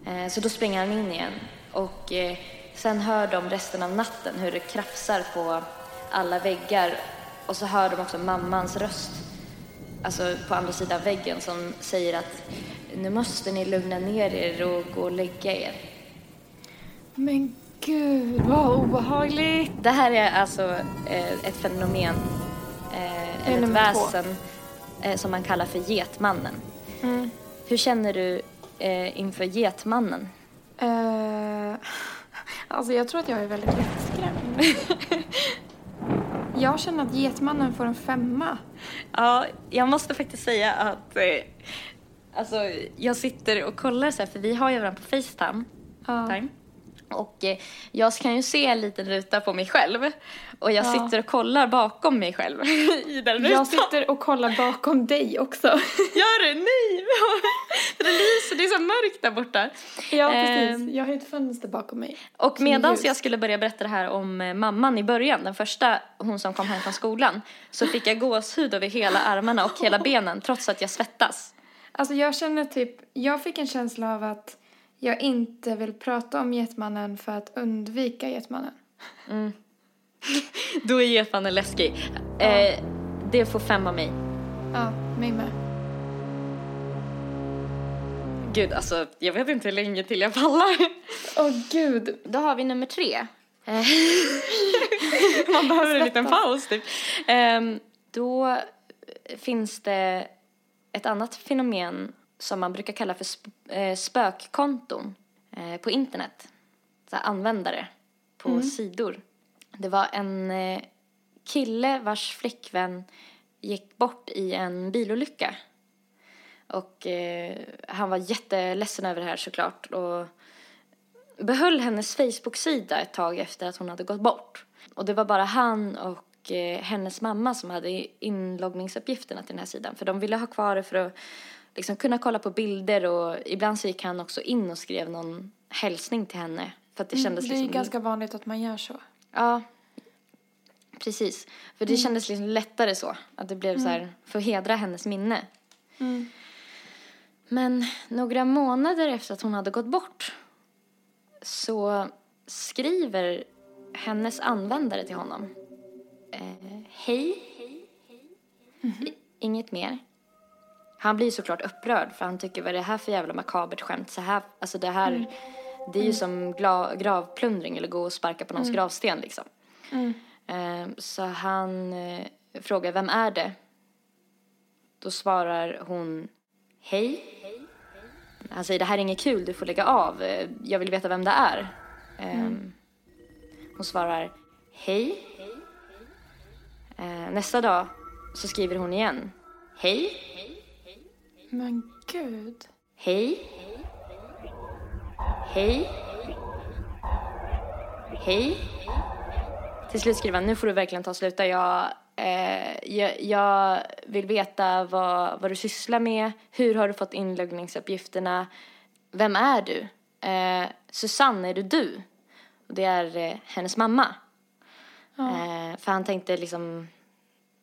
Eh, Så då springer han in igen och eh, sen hör de resten av natten hur det krafsar på alla väggar och så hör de också mammans röst, alltså på andra sidan väggen som säger att nu måste ni lugna ner er och gå och lägga er.
Men gud, vad obehagligt.
Det här är alltså eh, ett fenomen, eh,
är
eller ett
nummer två.
väsen eh, som man kallar för Getmannen.
Mm.
Hur känner du inför Getmannen?
Eh, [laughs] alltså jag tror att jag är väldigt lättskrämd. jag känner att Getmannen får en femma.
Ja, jag måste faktiskt säga att eh, alltså, jag sitter och kollar så här, för vi har ju varandra på Facetime.
Ja.
Time. Och eh, jag kan ju se en liten ruta på mig själv. Och jag
Ja.
sitter och kollar bakom mig själv [laughs] i den rutan.
Jag sitter och kollar bakom dig också. [laughs]
Gör du? Nej! [laughs] Det lyser, det är så mörkt där borta.
ja, precis. Jag har ett fönster bakom mig.
Och medan jag skulle börja berätta det här om eh, mamman i början, den första, hon som kom hem från skolan, så fick jag gåshud över hela armarna och hela benen trots att jag svettas.
Alltså jag känner typ, jag fick en känsla av att jag inte vill prata om Getmannen för att undvika Getmannen.
Då är getmannen läskig. Eh, det får fem av mig.
Ja, mig med.
Gud, alltså jag vet inte hur länge till jag pallar.
Åh gud.
Då har vi nummer tre. Eh, [laughs] Man behöver en liten paus typ. Ehm, då finns det ett annat fenomen som man brukar kalla för sp- eh, spökkonton eh, på internet. Så här användare på sidor. Det var en eh, kille vars flickvän gick bort i en bilolycka. Och eh, han var jätteledsen över det här såklart och behöll hennes Facebook-sida ett tag efter att hon hade gått bort. Och det var bara han och eh, hennes mamma som hade inloggningsuppgifterna till den här sidan. För de ville ha kvar det för att liksom kunna kolla på bilder och ibland så gick han också in och skrev någon hälsning till henne. För att det kändes
Mm, det är
liksom...
ganska vanligt att man gör så.
Ja, precis. För det kändes liksom lättare så. Att det blev så här, för att hedra hennes minne. Men några månader efter att hon hade gått bort så skriver hennes användare till honom. Eh, Hej. I- Inget mer. Han blir såklart upprörd för han tycker vad är det här för jävla makabert skämt? Så här, alltså det här, det är ju som gla, gravplundring eller gå och sparka på någons gravsten liksom. Eh, så han eh, frågar vem är det? Då svarar hon hej. Han säger det här är inget kul, du får lägga av. Jag vill veta vem det är. Eh, Hon svarar hej. Eh, Nästa dag så skriver hon igen. Hej,
Men gud.
hej, hej, hej. Till slut skriver han, nu får du verkligen ta och sluta. Jag, eh, jag, jag vill veta vad, vad du sysslar med. Hur har du fått inloggningsuppgifterna? Vem är du? Eh, Susanne, är du du? Och det är eh, hennes mamma. Eh, för han tänkte liksom,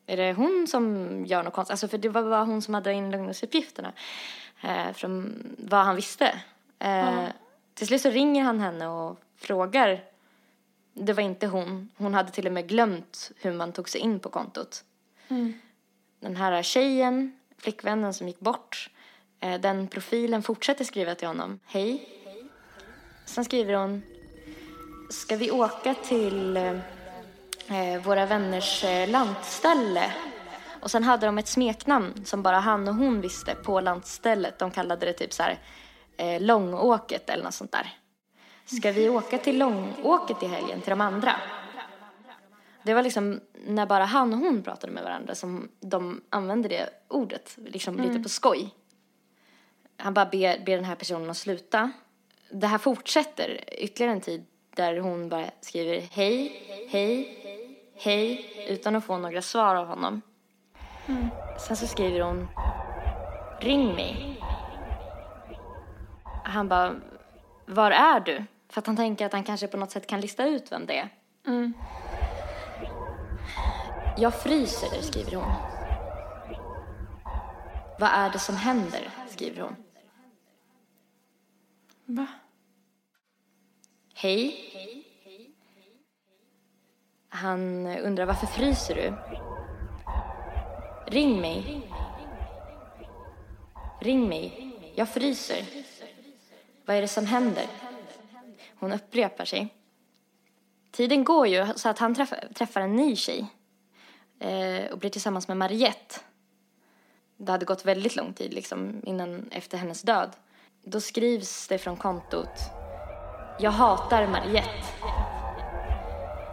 är det hon som gör något konstigt? Alltså för det var bara hon som hade inloggningsuppgifterna. Eh, från vad han visste. Eh, Till slut så ringer han henne och frågar. Det var inte hon. Hon hade till och med glömt hur man tog sig in på kontot. Den här tjejen, flickvännen som gick bort, eh, den profilen fortsätter skriva till honom. Hej. Sen skriver hon, ska vi åka till eh, våra vänners eh, lantställe? Och sen hade de ett smeknamn som bara han och hon visste på lantstället. De kallade det typ så här eh, Långåket eller något sånt där. Ska vi åka till Långåket i helgen till de andra? Det var liksom när bara han och hon pratade med varandra som de använde det ordet, liksom lite på skoj. Han bara ber, ber den här personen att sluta. Det här fortsätter ytterligare en tid där hon bara skriver hej, hej, hej utan att få några svar av honom. Sen så skriver hon ring mig. Han bara, var är du? För att han tänker att han kanske på något sätt kan lista ut vem det är. Jag fryser, skriver hon. Vad är det som händer? skriver hon.
Va?
Hej. Han undrar varför fryser du? Ring mig. Ring mig. Jag fryser. Vad är det som händer? Hon upprepar sig. Tiden går ju så att han träffar, en ny tjej eh, och blir tillsammans med Mariette. Det hade gått väldigt lång tid liksom innan efter hennes död. Då skrivs det från kontot jag hatar Mariette.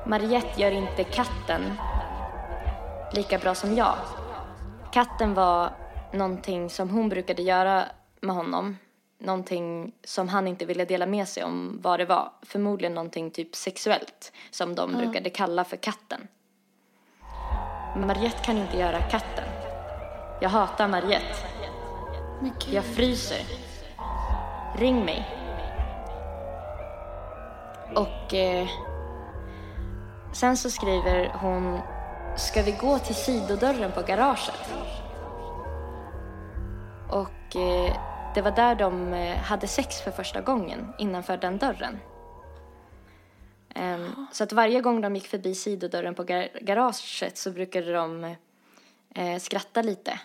Mariette gör inte katten lika bra som jag. Katten var någonting som hon brukade göra med honom. Någonting som han inte ville dela med sig om vad det var. Förmodligen någonting typ sexuellt som de brukade kalla för katten. Mariette kan inte göra katten. Jag hatar Mariette. Jag fryser. Ring mig. Och eh, sen så skriver hon Ska vi gå till sidodörren på garaget? Och eh, det var där de eh, hade sex för första gången innanför den dörren. Ehm, så att varje gång de gick förbi sidodörren på gar- garaget så brukade de eh, skratta lite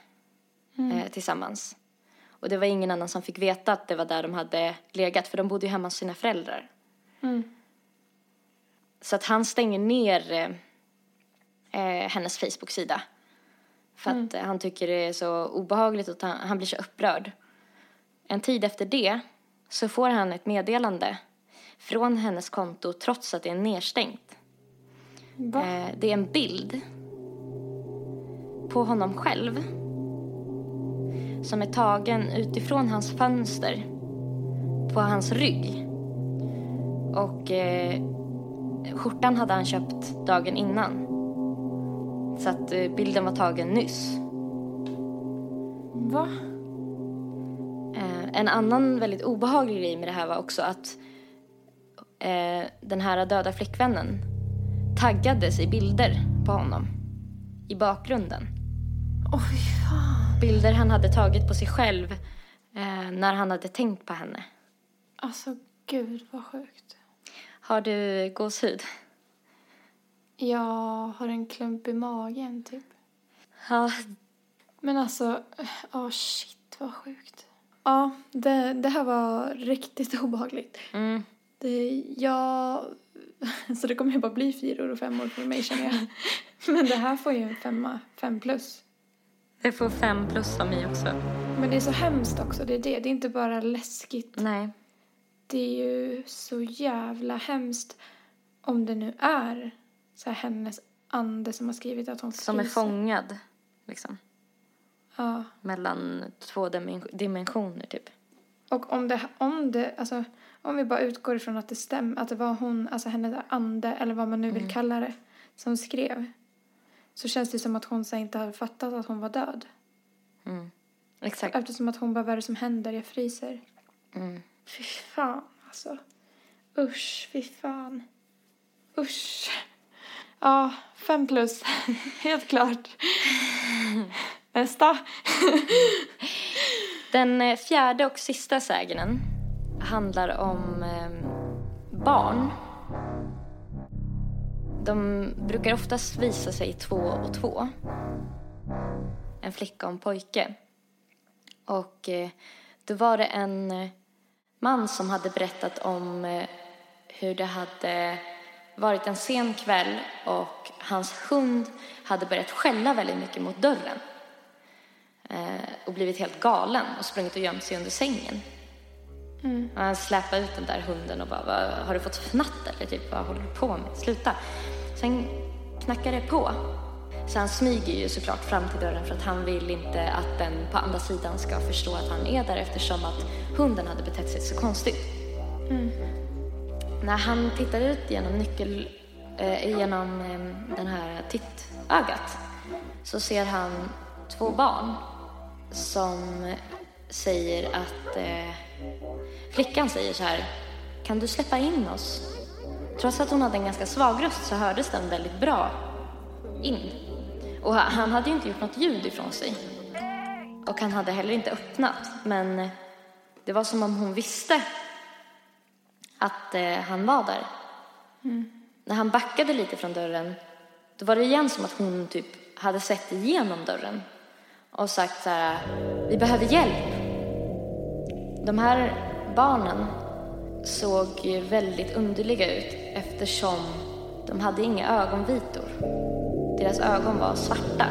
eh, tillsammans. Och det var ingen annan som fick veta att det var där de hade legat för de bodde ju hemma hos sina föräldrar. Så att han stänger ner eh, eh, hennes Facebook-sida. För att eh, han tycker det är så obehagligt och han, han blir så upprörd. En tid efter det så får han ett meddelande från hennes konto trots att det är nedstängt. Eh, det är en bild på honom själv. som är tagen utifrån hans fönster på hans rygg. Och eh, skjortan hade han köpt dagen innan. Så att eh, bilden var tagen nyss.
Va?
Eh, en annan väldigt obehaglig grej med det här var också att eh, den här döda flickvännen taggades i bilder på honom i bakgrunden.
Oj, fan.
Bilder han hade tagit på sig själv när han hade tänkt på henne.
Alltså, gud vad sjukt.
Har du gåshud?
Jag har en klump i magen, typ.
Ja,
Men alltså, ja shit vad sjukt. Ja, det, det här var riktigt [laughs] obehagligt.
mm.
Det, jag... [laughs] Så det kommer ju bara bli fyror och femmor för mig känner jag. [laughs] Men det här får ju en femma, fem plus.
det får fem plus av mig också.
Men det är så hemskt också, det är det. Det är inte bara läskigt.
Nej.
Det är ju så jävla hemskt om det nu är så här hennes ande som har skrivit att hon
Som är
fryser.
fångad, liksom.
Ja.
Mellan två dimen- dimensioner, typ.
Och om det, om det, alltså om vi bara utgår ifrån att det stämmer, att det var hon, alltså hennes ande eller vad man nu vill kalla det, som skrev. Så känns det som att hon så inte hade fattat att hon var död.
Mm. Exakt.
Eftersom att hon bara, vad är det som händer? Jag fryser.
Mm.
Fy fan alltså. Usch, fy fan. Usch. Ja, fem plus. [laughs] Helt klart. Nästa.
Den eh, fjärde och sista sägnen handlar om ehm, barn. De brukar oftast visa sig två och två. En flicka och en pojke. Och eh, då var det en eh, man som hade berättat om eh, hur det hade varit en sen kväll och hans hund hade börjat skälla väldigt mycket mot dörren eh, och blivit helt galen och sprungit och gömt sig under sängen. Och han släpade ut den där hunden och bara, "Vad- har du fått fnatt eller typ, vad håller du på med? Sluta. Sen knackar det på. Så han smyger ju såklart fram till dörren för att han vill inte att den på andra sidan ska förstå att han är där eftersom att hunden hade betett sig så konstigt. När han tittar ut genom nyckel, eh, genom eh, den här tittögat så ser han två barn som säger att eh, flickan säger så här kan du släppa in oss? Trots att hon hade en ganska svag röst så hördes den väldigt bra in. Och han- hade ju inte gjort något ljud ifrån sig. Och han hade heller inte öppnat. Men det var som om hon visste att eh, han var där. När han backade lite från dörren då var det igen som att hon typ hade sett igenom dörren och sagt så här, vi behöver hjälp. De här barnen såg väldigt underliga ut eftersom de hade inga ögonvitor. Deras ögon var svarta.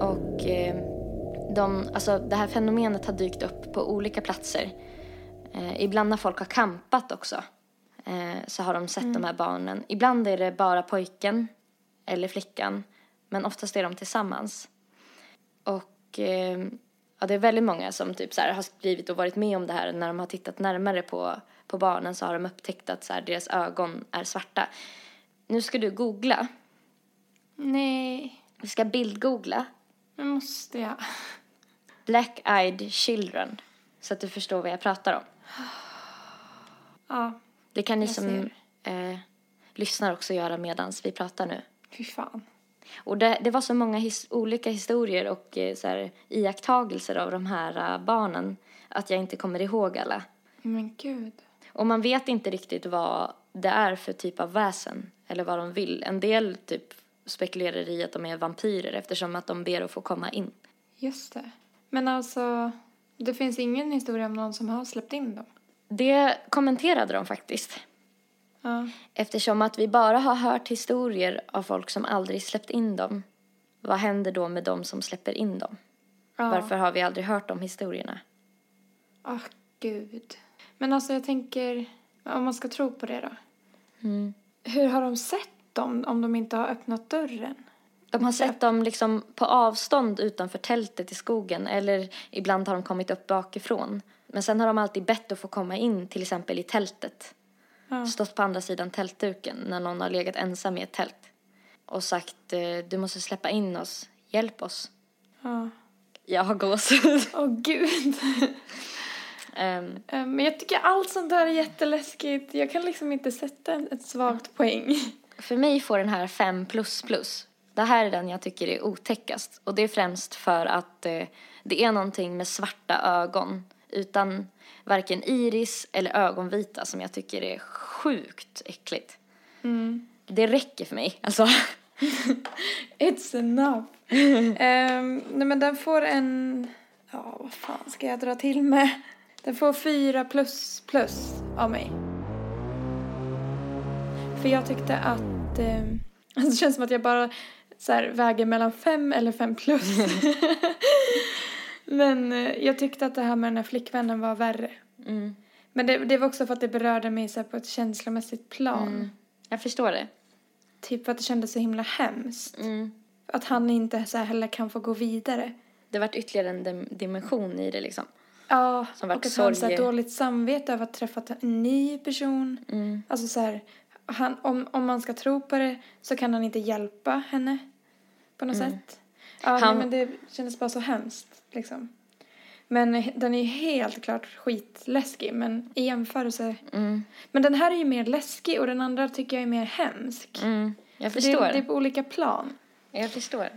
Och eh, de, alltså, det här fenomenet har dykt upp på olika platser. Eh, ibland när folk har campat också eh, så har de sett de här barnen. Ibland är det bara pojken eller flickan, men oftast är de tillsammans. Och eh, ja, det är väldigt många som typ så här, har skrivit och varit med om det här. När de har tittat närmare på, på barnen så har de upptäckt att så här, deras ögon är svarta. Nu ska du googla.
Nej,
Vi ska bildgoogla.
men måste jag?
Black-eyed children. Så att du förstår vad jag pratar om.
Ja,
Det kan ni
Jag
som eh, lyssnar också göra medan vi pratar nu.
fy fan.
Och det, det var så många his, olika historier och eh, så här, iakttagelser av de här eh, barnen att jag inte kommer ihåg alla.
Men gud.
Och man vet inte riktigt vad det är för typ av väsen eller vad de vill. En del typ spekulerar i att de är vampyrer eftersom att de ber att få komma in.
Just det. Men alltså, det finns ingen historia om någon som har släppt in dem?
Det kommenterade de faktiskt.
Ja.
Eftersom att vi bara har hört historier av folk som aldrig släppt in dem. Vad händer då med dem som släpper in dem?
ja.
Varför har vi aldrig hört de historierna?
Åh, gud. Men alltså jag tänker, om man ska tro på det då.
Mm.
Hur har de sett dem om de inte har öppnat dörren?
De har sett dem liksom på avstånd utanför tältet i skogen eller ibland har de kommit upp bakifrån. Men sen har de alltid bett att få komma in till exempel i tältet.
Ja.
Stått på andra sidan tältduken när någon har legat ensam i ett tält. Och sagt eh, du måste släppa in oss, hjälp oss.
Ja.
Jag har gåshud.
Åh gud. [laughs]
Ehm,
Eh, Men jag tycker allt sånt där är jätteläskigt. Jag kan liksom inte sätta ett svagt poäng.
För mig får den här 5 plus plus. Det här är den jag tycker är otäckast. Och det är främst för att eh, det är någonting med svarta ögon. Utan varken iris eller ögonvita som jag tycker är sjukt äckligt. Det räcker för mig. Alltså. [laughs]
It's enough. [laughs] Ehm, nej men den får en... Ja, vad fan ska jag dra till med? Den får fyra plus plus av mig. För jag tyckte att... Eh, [laughs] alltså det känns som att jag bara så här, väger mellan fem eller fem plus. [laughs] men eh, jag tyckte att det här med den här flickvännen var värre.
Mm.
Men det, det var också för att det berörde mig så här, på ett känslomässigt plan.
Jag förstår det.
Typ att det kändes så himla hemskt.
Mm.
Att han inte så här heller kan få gå vidare.
Det har varit ytterligare en dim- dimension i det liksom.
Ja,
Som vart
och att han så här dåligt samvete över att ha träffat en ny person.
Mm.
Alltså så här, han, om, om man ska tro på det så kan han inte hjälpa henne på något sätt. Ja,
Han-
nej, men det kändes bara så hemskt liksom. Men den är ju helt klart skitläskig, men i jämförelse.
Mm.
Men den här är ju mer läskig och den andra tycker jag är mer hemsk.
Mm. Jag
För
förstår.
Det, det är på olika plan.
Jag förstår.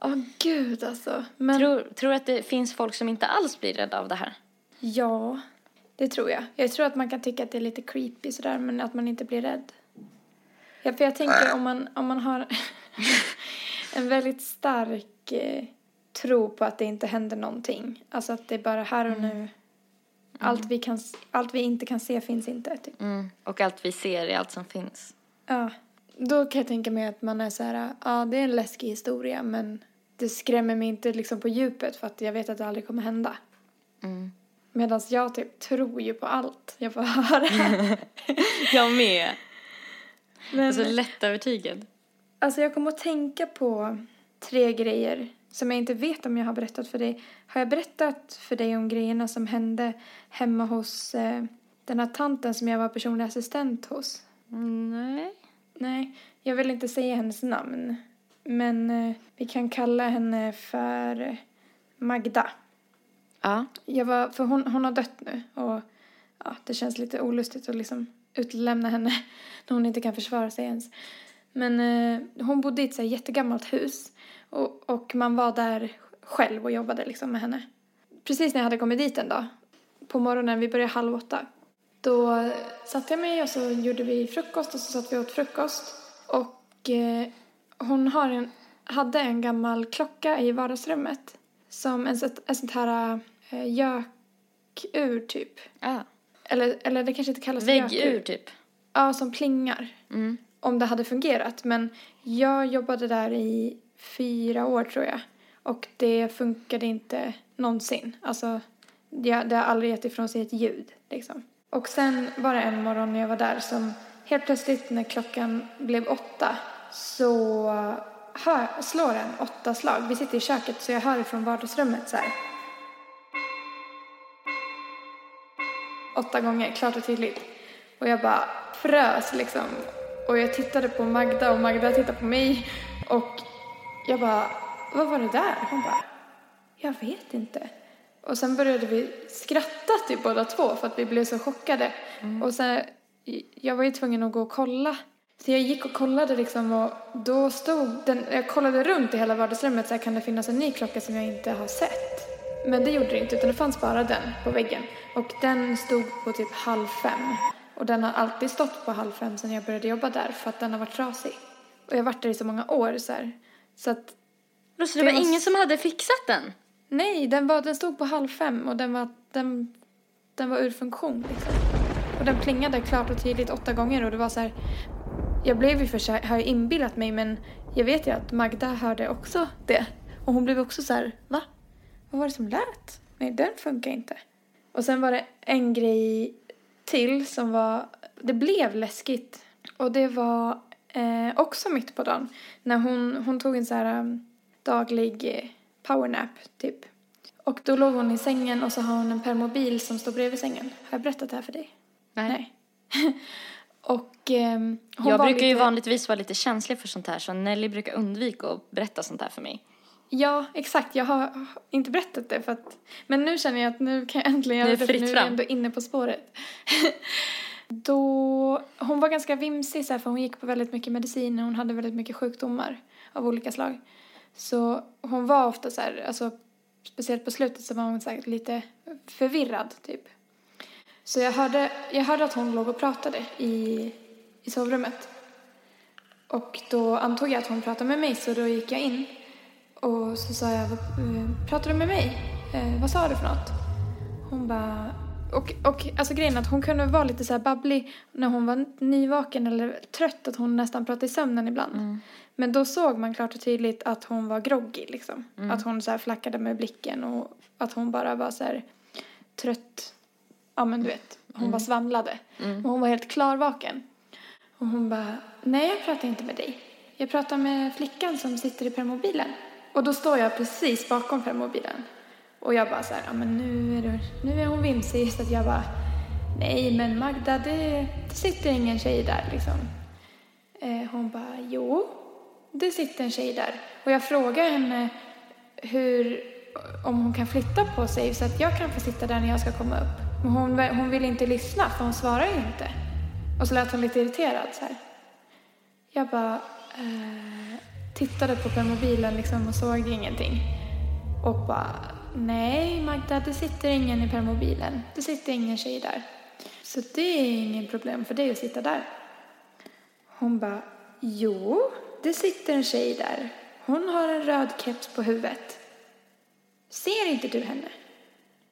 Åh gud alltså. Men
Tror, tror att det finns folk som inte alls blir rädda av det här?
ja, det tror jag. Jag tror att man kan tycka att det är lite creepy sådär, men att man inte blir rädd. Ja, för jag tänker om man, om man har [laughs] en väldigt stark eh, tro på att det inte händer någonting. Alltså att det är bara här och nu. Allt, vi kan, allt vi inte kan se finns inte. Typ.
Mm. Och allt vi ser är allt som finns.
Ja, då kan jag tänka mig att man är så här, ja det är en läskig historia men det skrämmer mig inte liksom på djupet för att jag vet att det aldrig kommer hända.
Mm.
Medan jag typ tror ju på allt jag får höra. [laughs]
Jag med.
Men
Alltså lättövertygad.
alltså jag kommer att tänka på tre grejer som jag inte vet om jag har berättat för dig. Har jag berättat för dig om grejerna som hände hemma hos eh, den här tanten som jag var personlig assistent hos?
Nej.
Nej, jag vill inte säga hennes namn. Men eh, vi kan kalla henne för Magda.
Ja.
Jag var, för hon, hon har dött nu och ja, det känns lite olustigt att liksom utlämna henne [laughs] när hon inte kan försvara sig ens. Men eh, hon bodde i ett så här jättegammalt hus och, och man var där själv och jobbade liksom med henne. Precis när jag hade kommit dit en dag, på morgonen, vi började halv åtta, då satte jag mig och så gjorde vi frukost och så satt vi åt frukost. Och eh, hon har en, hade en gammal klocka i vardagsrummet. Som en, en sånt här eh, gökur typ.
ja.
Eller, eller det kanske inte kallas
Väggur typ.
Ja, som plingar.
Mm.
Om det hade fungerat. Men jag jobbade där i fyra år tror jag. Och det funkade inte någonsin. Alltså, det, det har aldrig gett ifrån sig ett ljud liksom. Och sen var det en morgon när jag var där som helt plötsligt när klockan blev åtta så hör, slår den åtta slag. Vi sitter i köket så jag hör ifrån vardagsrummet så här. Åtta gånger, klart och tydligt. Och jag bara frös liksom. Och jag tittade på Magda och Magda tittade på mig. Och jag bara, vad var det där? Hon bara, jag vet inte. Och sen började vi skratta typ båda två för att vi blev så chockade. Och sen, jag var ju tvungen att gå och kolla. Så jag gick och kollade liksom och då stod den, jag kollade runt i hela vardagsrummet så här, kan det finnas en ny klocka som jag inte har sett? Men det gjorde det inte utan det fanns bara den på väggen. Och den stod på typ halv fem. Och den har alltid stått på halv fem sedan jag började jobba där för att den har varit trasig. Och jag har varit där i så många år så här. Så att
Så det var
var
ingen som hade fixat den?
Nej, den, var, den stod på halv fem och den var, den, den var ur funktion. Liksom. Och den plingade klart och tydligt åtta gånger och det var så här. Jag blev ju för sig, har jag inbillat mig men jag vet ju att Magda hörde också det. Och hon blev också så här, va? Vad var det som lät? Nej, den funkar inte. Och sen var det en grej till som var, det blev läskigt. Och det var eh, också mitt på dagen. När hon, hon tog en så här um, daglig eh, powernap typ. Och då låg hon i sängen och så har hon en permobil som står bredvid sängen. Har jag berättat det här för dig?
Nej. [laughs]
och hon
Jag brukar ju
lite-
vanligtvis vara lite känslig för sånt här så Nelly brukar undvika att berätta sånt här för mig.
Ja, exakt. Jag har inte berättat det för att... Men nu känner jag att nu kan jag äntligen göra det för nu är jag ändå inne på spåret. [laughs] Då... Hon var ganska vimsig så här, för hon gick på väldigt mycket mediciner. Hon hade väldigt mycket sjukdomar av olika slag. Så hon var ofta så här, alltså speciellt på slutet så var hon säkert lite förvirrad typ. Så jag hörde, jag hörde att hon låg och pratade i, i sovrummet. Och då antog jag att hon pratade med mig så då gick jag in. Och så sa jag, "Eh, pratar du med mig? Eh, vad sa du för något? Hon bara, och, och alltså grejen att hon kunde vara lite så här babblig när hon var nyvaken eller trött, att hon nästan pratade i sömnen ibland. Men då såg man klart och tydligt att hon var groggy liksom. Att hon så här flackade med blicken och att hon bara var så här trött. Ja men du vet, hon bara svamlade. Och hon var helt klarvaken. Och hon bara, nej jag pratar inte med dig. Jag pratar med flickan som sitter i permobilen. Och då står jag precis bakom permobilen. Och jag bara så här, ja men nu är, det, nu är hon vimsig så att jag bara, nej men Magda det, det sitter ingen tjej där liksom. Eh, hon bara, jo, det sitter en tjej där. Och jag frågar henne hur, om hon kan flytta på sig så att jag kan få sitta där när jag ska komma upp. Men hon, hon ville inte lyssna för hon svarar ju inte. Och så lät hon lite irriterad så här. Jag bara eh, tittade på permobilen liksom och såg ingenting. Och bara, nej Magda, det sitter ingen i permobilen. Det sitter ingen tjej där. Så det är inget problem för dig att sitta där. Hon bara, jo, det sitter en tjej där. Hon har en röd keps på huvudet. Ser inte du henne?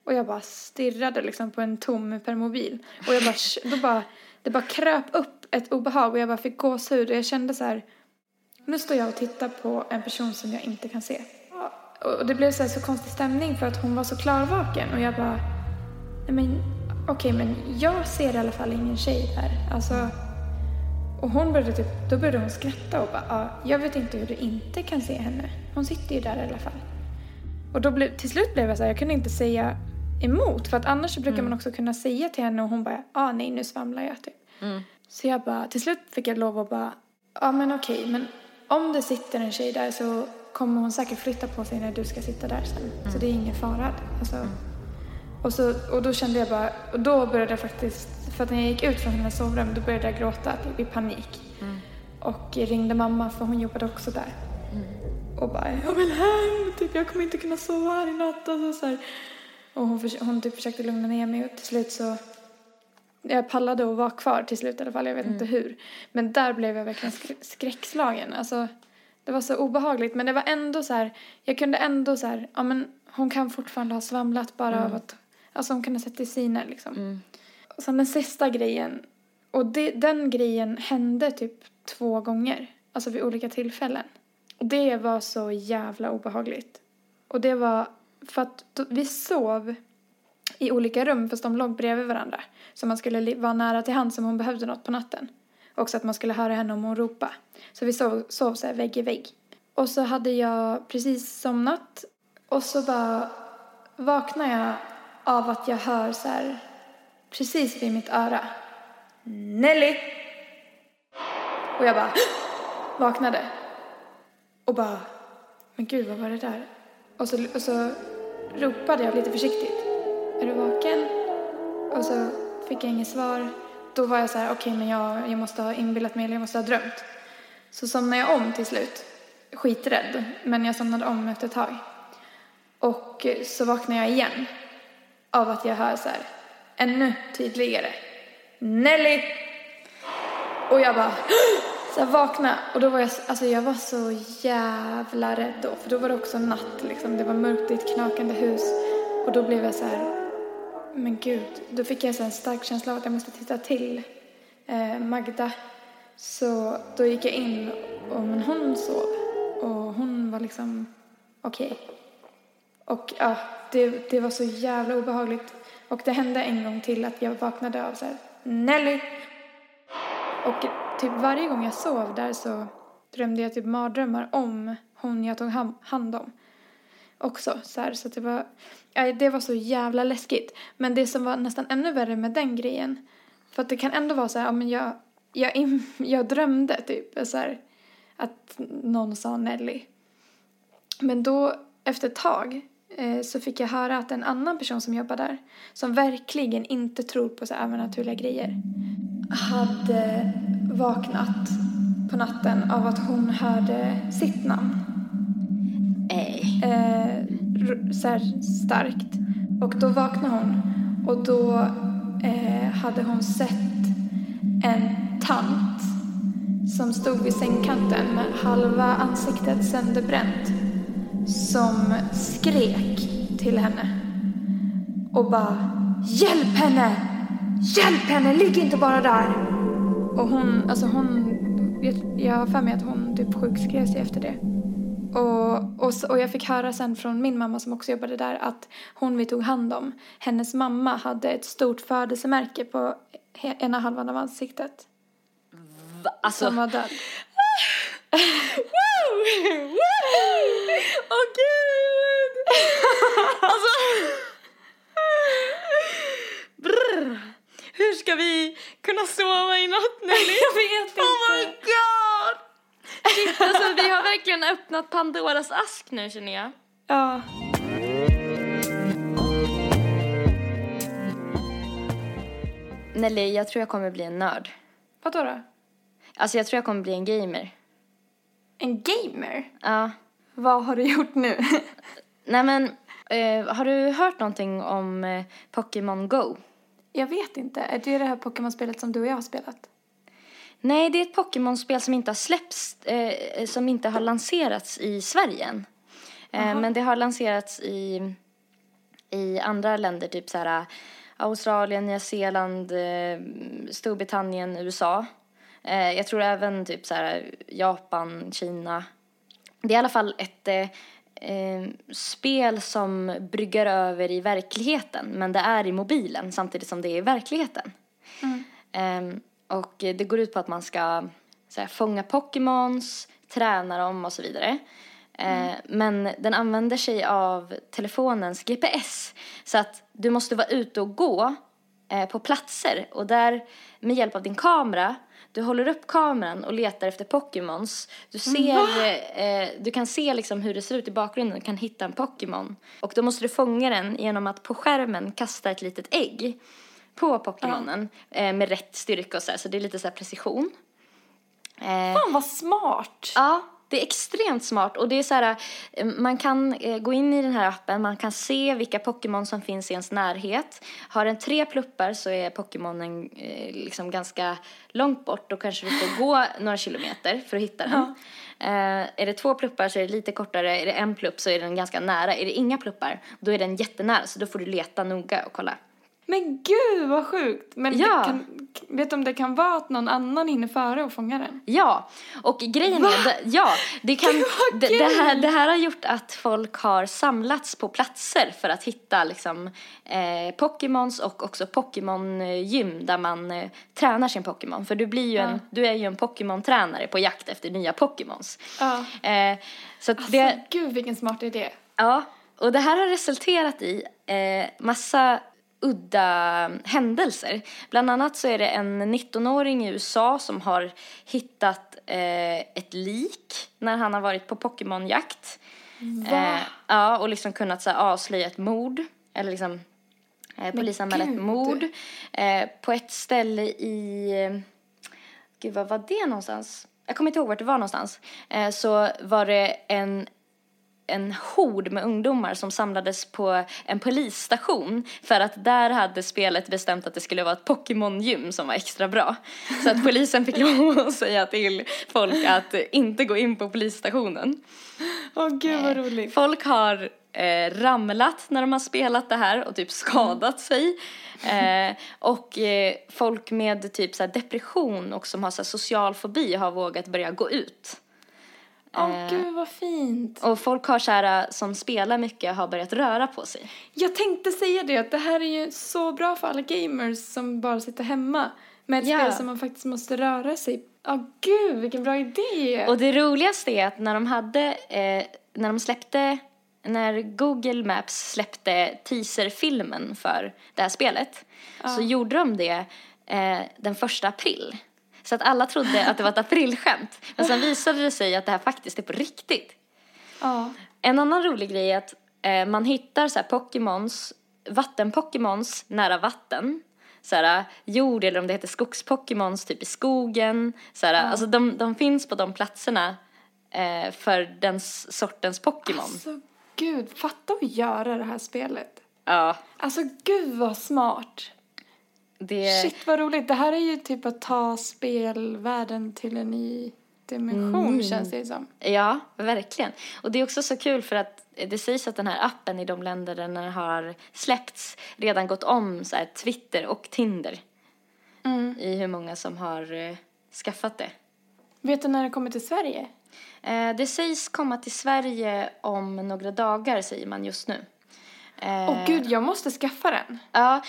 Och jag bara stirrade liksom på en tom permobil. Och jag bara, då bara, det bara kröp upp ett obehag och jag bara fick gåshud och jag kände så här, nu står jag och tittar på en person som jag inte kan se. Och det blev så, här så konstig stämning för att hon var så klarvaken och jag bara, nej men okej men jag ser i alla fall ingen tjej här. Alltså, och hon började typ, då började hon skratta och bara, ah, jag vet inte hur du inte kan se henne. Hon sitter ju där i alla fall. Och då blev, till slut blev jag så här, jag kunde inte säga emot. För att annars så brukar man också kunna säga till henne och hon bara, ah nej nu svamlar jag typ. Så jag bara, till slut fick jag lov att bara, ja men okej, men om det sitter en tjej där så kommer hon säkert flytta på sig när du ska sitta där sen. Så det är ingen fara. Alltså. Och, så, och då kände jag bara, och då började jag faktiskt, för att när jag gick ut från hennes sovrum då började jag gråta typ, i panik. Och ringde mamma för hon jobbade också där. Och bara, jag vill hem, typ, jag kommer inte kunna sova här i natt. Och, så, så här. Och hon, förs- hon typ försökte lugna ner mig och till slut så jag pallade att vara kvar till slut i alla fall, jag vet inte hur. Men där blev jag verkligen skr- skräckslagen. Alltså, det var så obehagligt men det var ändå så här, jag kunde ändå så här, ja men hon kan fortfarande ha svamlat bara av att, alltså hon kunde ha sett i syner liksom. Och sen den sista grejen, och det, den grejen hände typ två gånger, alltså vid olika tillfällen. Och det var så jävla obehagligt. Och det var för att vi sov i olika rum fast de låg bredvid varandra. Så man skulle vara nära till hands om hon behövde något på natten. Också att man skulle höra henne om hon ropade. Så vi sov, sov så här vägg i vägg. Och så hade jag precis somnat och så bara vaknade jag av att jag hör så här precis vid mitt öra. Nelly! Och jag bara [gasps] vaknade. Och bara, men gud vad var det där? Och så, och så ropade jag lite försiktigt. Är du vaken? Och så fick jag inget svar. Då var jag så här, okej men jag, jag måste ha inbillat mig eller jag måste ha drömt. Så somnade jag om till slut. Skiträdd. Men jag somnade om efter ett tag. Och så vaknade jag igen. Av att jag hör så här, ännu tydligare. Nelly! Och jag bara så jag vaknade och då var jag, alltså jag var så jävla rädd då. För då var det också natt liksom. Det var mörkt i ett knakande hus. Och då blev jag så här, men gud. Då fick jag så en stark känsla av att jag måste titta till eh, Magda. Så då gick jag in och men hon sov. Och hon var liksom okej. Och ja, det, det var så jävla obehagligt. Och det hände en gång till att jag vaknade av så här, Nelly! Och typ varje gång jag sov där så drömde jag typ mardrömmar om hon jag tog hand om. Också så här, så det var, ja, det var så jävla läskigt. Men det som var nästan ännu värre med den grejen, för att det kan ändå vara så här, ja men jag, jag, [laughs] jag drömde typ så här, att någon sa Nelly. Men då, efter ett tag, så fick jag höra att en annan person som jobbar där, som verkligen inte tror på så övernaturliga grejer, hade vaknat på natten av att hon hörde sitt namn
Nej.
eh, så här starkt. Och då vaknade hon och då eh, hade hon sett en tant som stod vid sängkanten med halva ansiktet sönderbränt som skrek till henne och bara Hjälp henne! Hjälp henne! Ligg inte bara där! Och hon, alltså hon, jag- har för mig att hon typ sjukskrev sig efter det. Och, och, och jag fick höra sen från min mamma som också jobbade där att hon vi tog hand om, hennes mamma hade ett stort födelsemärke på ena halvan av ansiktet
Va? Alltså.
som var död. [laughs]
Åh gud! [laughs] alltså. Brr. Hur ska vi kunna sova i natt Nelly? [laughs]
Jag vet
Oh my
inte.
god! Shit, alltså vi har verkligen öppnat Pandoras ask nu känner jag.
Ja.
Nelly, jag tror jag kommer bli en nörd.
Vadå då?
Alltså jag tror jag kommer bli en gamer.
En gamer?
Ja.
Vad har du gjort nu? [laughs]
Nej men, eh, har du hört någonting om eh, Pokémon Go?
jag vet inte. Är det det här Pokémon-spelet som du och jag har spelat?
Nej, det är ett Pokémon-spel som inte har släppts, eh, som inte har lanserats i Sverige än. Eh, men det har lanserats i, i andra länder, typ så här Australien, Nya Zeeland, eh, Storbritannien, USA. Eh, jag tror även typ så här Japan, Kina. Det är i alla fall ett eh, eh, spel som bryggar över i verkligheten, men det är i mobilen samtidigt som det är i verkligheten. Ehm, och det går ut på att man ska så här, fånga Pokémons, träna dem och så vidare. Eh, Men den använder sig av telefonens GPS. Så att du måste vara ute och gå eh, på platser. Och där med hjälp av din kamera, du håller upp kameran och letar efter Pokémons. Du ser, eh, du kan se liksom hur det ser ut i bakgrunden och kan hitta en Pokémon. Och då måste du fånga den genom att på skärmen kasta ett litet ägg på Pokémonen eh, med rätt styrka och så här, så det är lite så här precision. Eh,
Fan vad smart!
Ja, det är extremt smart och det är så här, eh, man kan eh, gå in i den här appen, man kan se vilka Pokémon som finns i ens närhet. Har den tre pluppar så är Pokémonen eh, liksom ganska långt bort, då kanske du får gå några kilometer för att hitta den. Eh, är det två pluppar så är det lite kortare, är det en plupp så är den ganska nära, är det inga pluppar då är den jättenära så då får du leta noga och kolla.
Men gud vad sjukt! Men
Ja.
kan, vet du om det kan vara att någon annan hinner före och fånga den?
Ja, och grejen är, det, ja, det kan, det, det, här, det här har gjort att folk har samlats på platser för att hitta liksom eh, Pokémons och också Pokémon-gym där man eh, tränar sin Pokémon. För du blir ju en, du är ju en Pokémon-tränare på jakt efter nya Pokémons.
Ja.
Eh, så
Alltså,
det,
gud vilken smart idé.
Ja, och det här har resulterat i eh, massa udda händelser. Bland annat så är det en 19-åring i USA som har hittat eh, ett lik när han har varit på Pokémonjakt. Eh, ja, och liksom kunnat så här, avslöja ett mord. Eller liksom eh, polisanmäla ett mord. Eh, på ett ställe i... Gud, var var det någonstans? Jag kommer inte ihåg vart det var någonstans. Eh, så var det en en hord med ungdomar som samlades på en polisstation för att där hade spelet bestämt att det skulle vara ett Pokémon-gym som var extra bra. Så att polisen fick lov att säga till folk att inte gå in på polisstationen.
Åh gud vad roligt.
Folk har eh, ramlat när de har spelat det här och typ skadat sig. Eh, och eh, folk med typ så depression och som har så social fobi har vågat börja gå ut.
Åh
Eh,
gud vad fint.
Och folk har så här, som spelar mycket har börjat röra på sig.
Jag tänkte säga det att det här är ju så bra för alla gamers som bara sitter hemma. Med ett
Ja.
spel som man faktiskt måste röra sig. Åh gud, vilken bra idé!
Och det roligaste är att när de hade, eh, när de släppte, när Google Maps släppte teaserfilmen för det här spelet så gjorde de det eh, den första april. Så att alla trodde att det var ett aprilskämt. Men sen visade det sig att det här faktiskt är på riktigt.
Ja.
En annan rolig grej är att eh, man hittar så här Pokémons, vattenpokémons nära vatten. Så här, jord eller om det heter skogspokémons typ i skogen. Så här, Alltså de, de finns på de platserna eh, för den sortens Pokémon.
Alltså gud, fatta att göra det här spelet.
Ja,
Alltså gud vad smart.
Det...
Shit vad roligt. Det här är ju typ att ta spelvärlden till en ny dimension känns det som.
Ja, verkligen. Och det är också så kul för att det sägs att den här appen i de länder där den har släppts redan gått om så här, Twitter och Tinder i hur många som har eh, skaffat det.
Vet du när det kommer till Sverige?
Eh, det sägs komma till Sverige om några dagar, säger man just nu.
Åh gud, jag måste skaffa den.
Ja,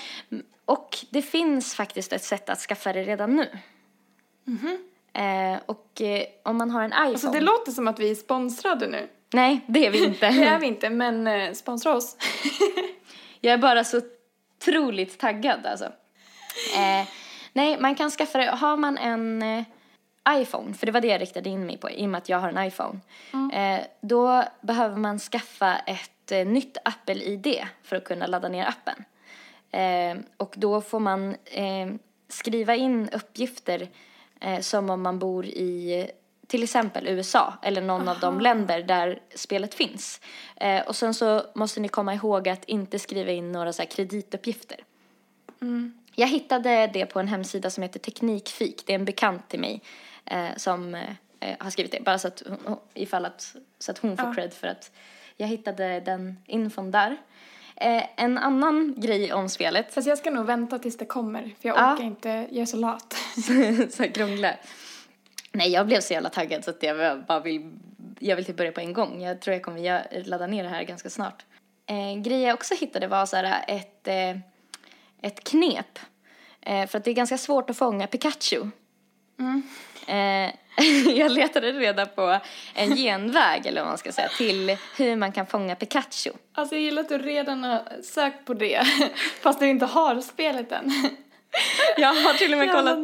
och det finns faktiskt ett sätt att skaffa det redan nu. Eh, och eh, om man har en iPhone...
Alltså det låter som att vi är sponsrade nu.
Nej, det är vi [laughs] inte.
Det är vi inte, men eh, sponsra oss. [laughs]
Jag är bara så otroligt taggad alltså. Eh, nej, man kan skaffa det. Har man en eh, iPhone, för det var det jag riktade in mig på i och med att jag har en iPhone. Eh, då behöver man skaffa ett nytt Apple-ID för att kunna ladda ner appen. Eh, och då får man eh, skriva in uppgifter eh, som om man bor i till exempel USA eller någon av de länder där spelet finns. Eh, och sen så måste ni komma ihåg att inte skriva in några så kredituppgifter. Jag hittade det på en hemsida som heter Teknikfik. Det är en bekant till mig eh, som har skrivit det. Bara så att, ifall att, så att hon får cred för att jag hittade den infon där. Eh, en annan grej om spelet
Fast jag ska nog vänta tills det kommer, för jag
Ja.
orkar inte, jag är så lat. [laughs]
så krångla. Nej, jag blev så jävla taggad så att jag bara vill, jag vill typ börja på en gång. Jag tror jag kommer ladda ner det här ganska snart. Eh, grejer jag också hittade var så här ett, eh, ett knep. Eh, för att det är ganska svårt att fånga Pikachu. Eh, [laughs] jag letade reda på en genväg, eller vad man ska säga, till hur man kan fånga Pikachu.
Alltså jag gillar att du redan har sökt på det, [laughs] fast du inte har spelet än. [laughs]
Jag har till och med kollat,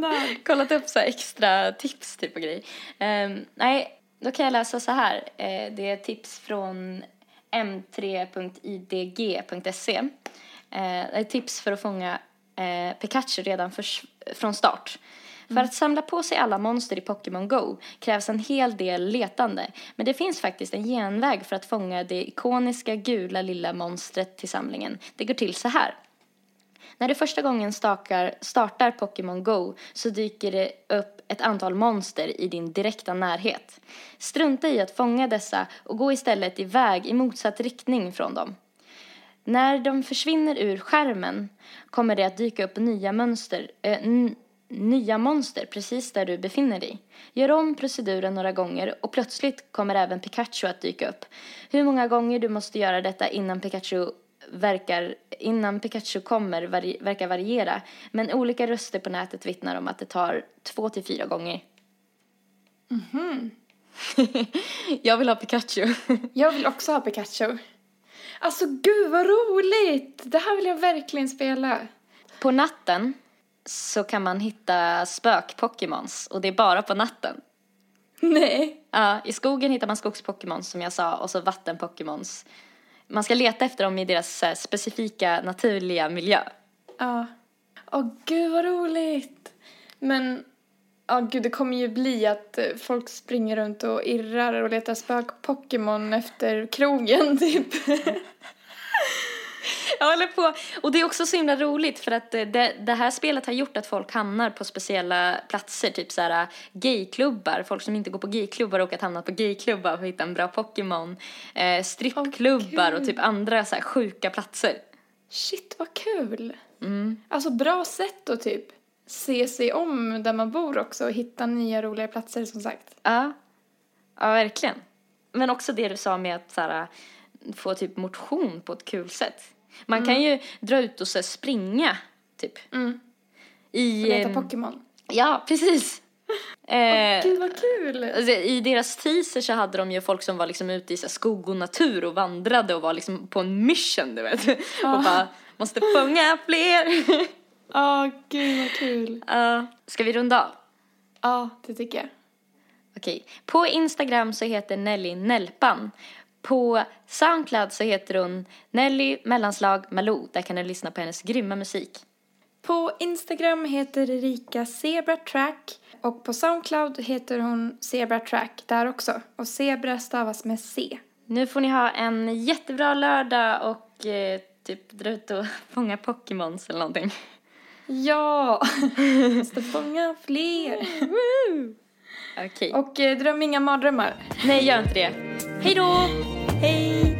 kollat upp så här extra tips typ och grejer. Ehm, nej, då kan jag läsa så här. Eh, det är tips från m3.idg.se. Eh, det är tips för att fånga eh, Pikachu redan förs- från start. För att samla på sig alla monster i Pokémon Go krävs en hel del letande. Men det finns faktiskt en genväg för att fånga det ikoniska gula lilla monstret till samlingen. Det går till så här. När du första gången stakar, startar Pokémon Go så dyker det upp ett antal monster i din direkta närhet. Strunta i att fånga dessa och gå istället iväg i motsatt riktning från dem. När de försvinner ur skärmen kommer det att dyka upp nya mönster, äh, nya monster precis där du befinner dig. Gör om proceduren några gånger och plötsligt kommer även Pikachu att dyka upp. Hur många gånger du måste göra detta innan Pikachu verkar, innan Pikachu kommer vari, verkar variera. Men olika röster på nätet vittnar om att det tar två till fyra gånger. [laughs] Jag vill ha Pikachu. [laughs]
Jag vill också ha Pikachu. Alltså gud vad roligt! Det här vill jag verkligen spela.
På natten så kan man hitta spök-Pokémons och det är bara på natten.
Nej.
Ja, i skogen hittar man skogs-Pokémons som jag sa och så vatten-Pokémons. Man ska leta efter dem i deras här, specifika naturliga miljö.
Ja. Åh gud vad roligt! Men, ja gud det kommer ju bli att eh, folk springer runt och irrar och letar spök-Pokémon efter krogen [laughs] typ.
Jag håller på. Och det är också så himla roligt för att eh, det, det här spelet har gjort att folk hamnar på speciella platser, typ så här gayklubbar. Folk som inte går på gayklubbar och att hamna på gayklubbar för att hitta en bra Pokémon. Eh, strippklubbar
Åh,
och typ andra så här sjuka platser.
Shit vad kul! Alltså bra sätt att typ se sig om där man bor också och hitta nya roliga platser som sagt.
Ja, ja verkligen. Men också det du sa med att så här, få typ motion på ett kul sätt. Man kan ju dra ut och så springa, typ. I...
Och leta
ehm,
Pokémon.
Ja, precis. [laughs] Eh,
Gud vad kul!
alltså, I deras teaser så hade de ju folk som var liksom ute i så skog och natur och vandrade och var liksom på en mission, du vet. [laughs] Och bara, måste fånga fler. [laughs]
Ja, gud vad kul.
Ja, ska vi runda av?
Ja, det tycker jag.
Okej. På Instagram så heter Nelly Nelpan. På Soundcloud så heter hon Nelly mellanslag Malou. Där kan du lyssna på hennes grymma musik.
På Instagram heter Erika Zebra Track och på Soundcloud heter hon Zebra Track där också. Och Zebra stavas med C.
Nu får ni ha en jättebra lördag och eh, typ dra ut och [laughs] fånga Pokémons eller någonting.
Ja! [laughs] Måste fånga fler.
Okej.
Och eh, dröm inga mardrömmar.
Nej, gör inte det. Hej då!
Hej!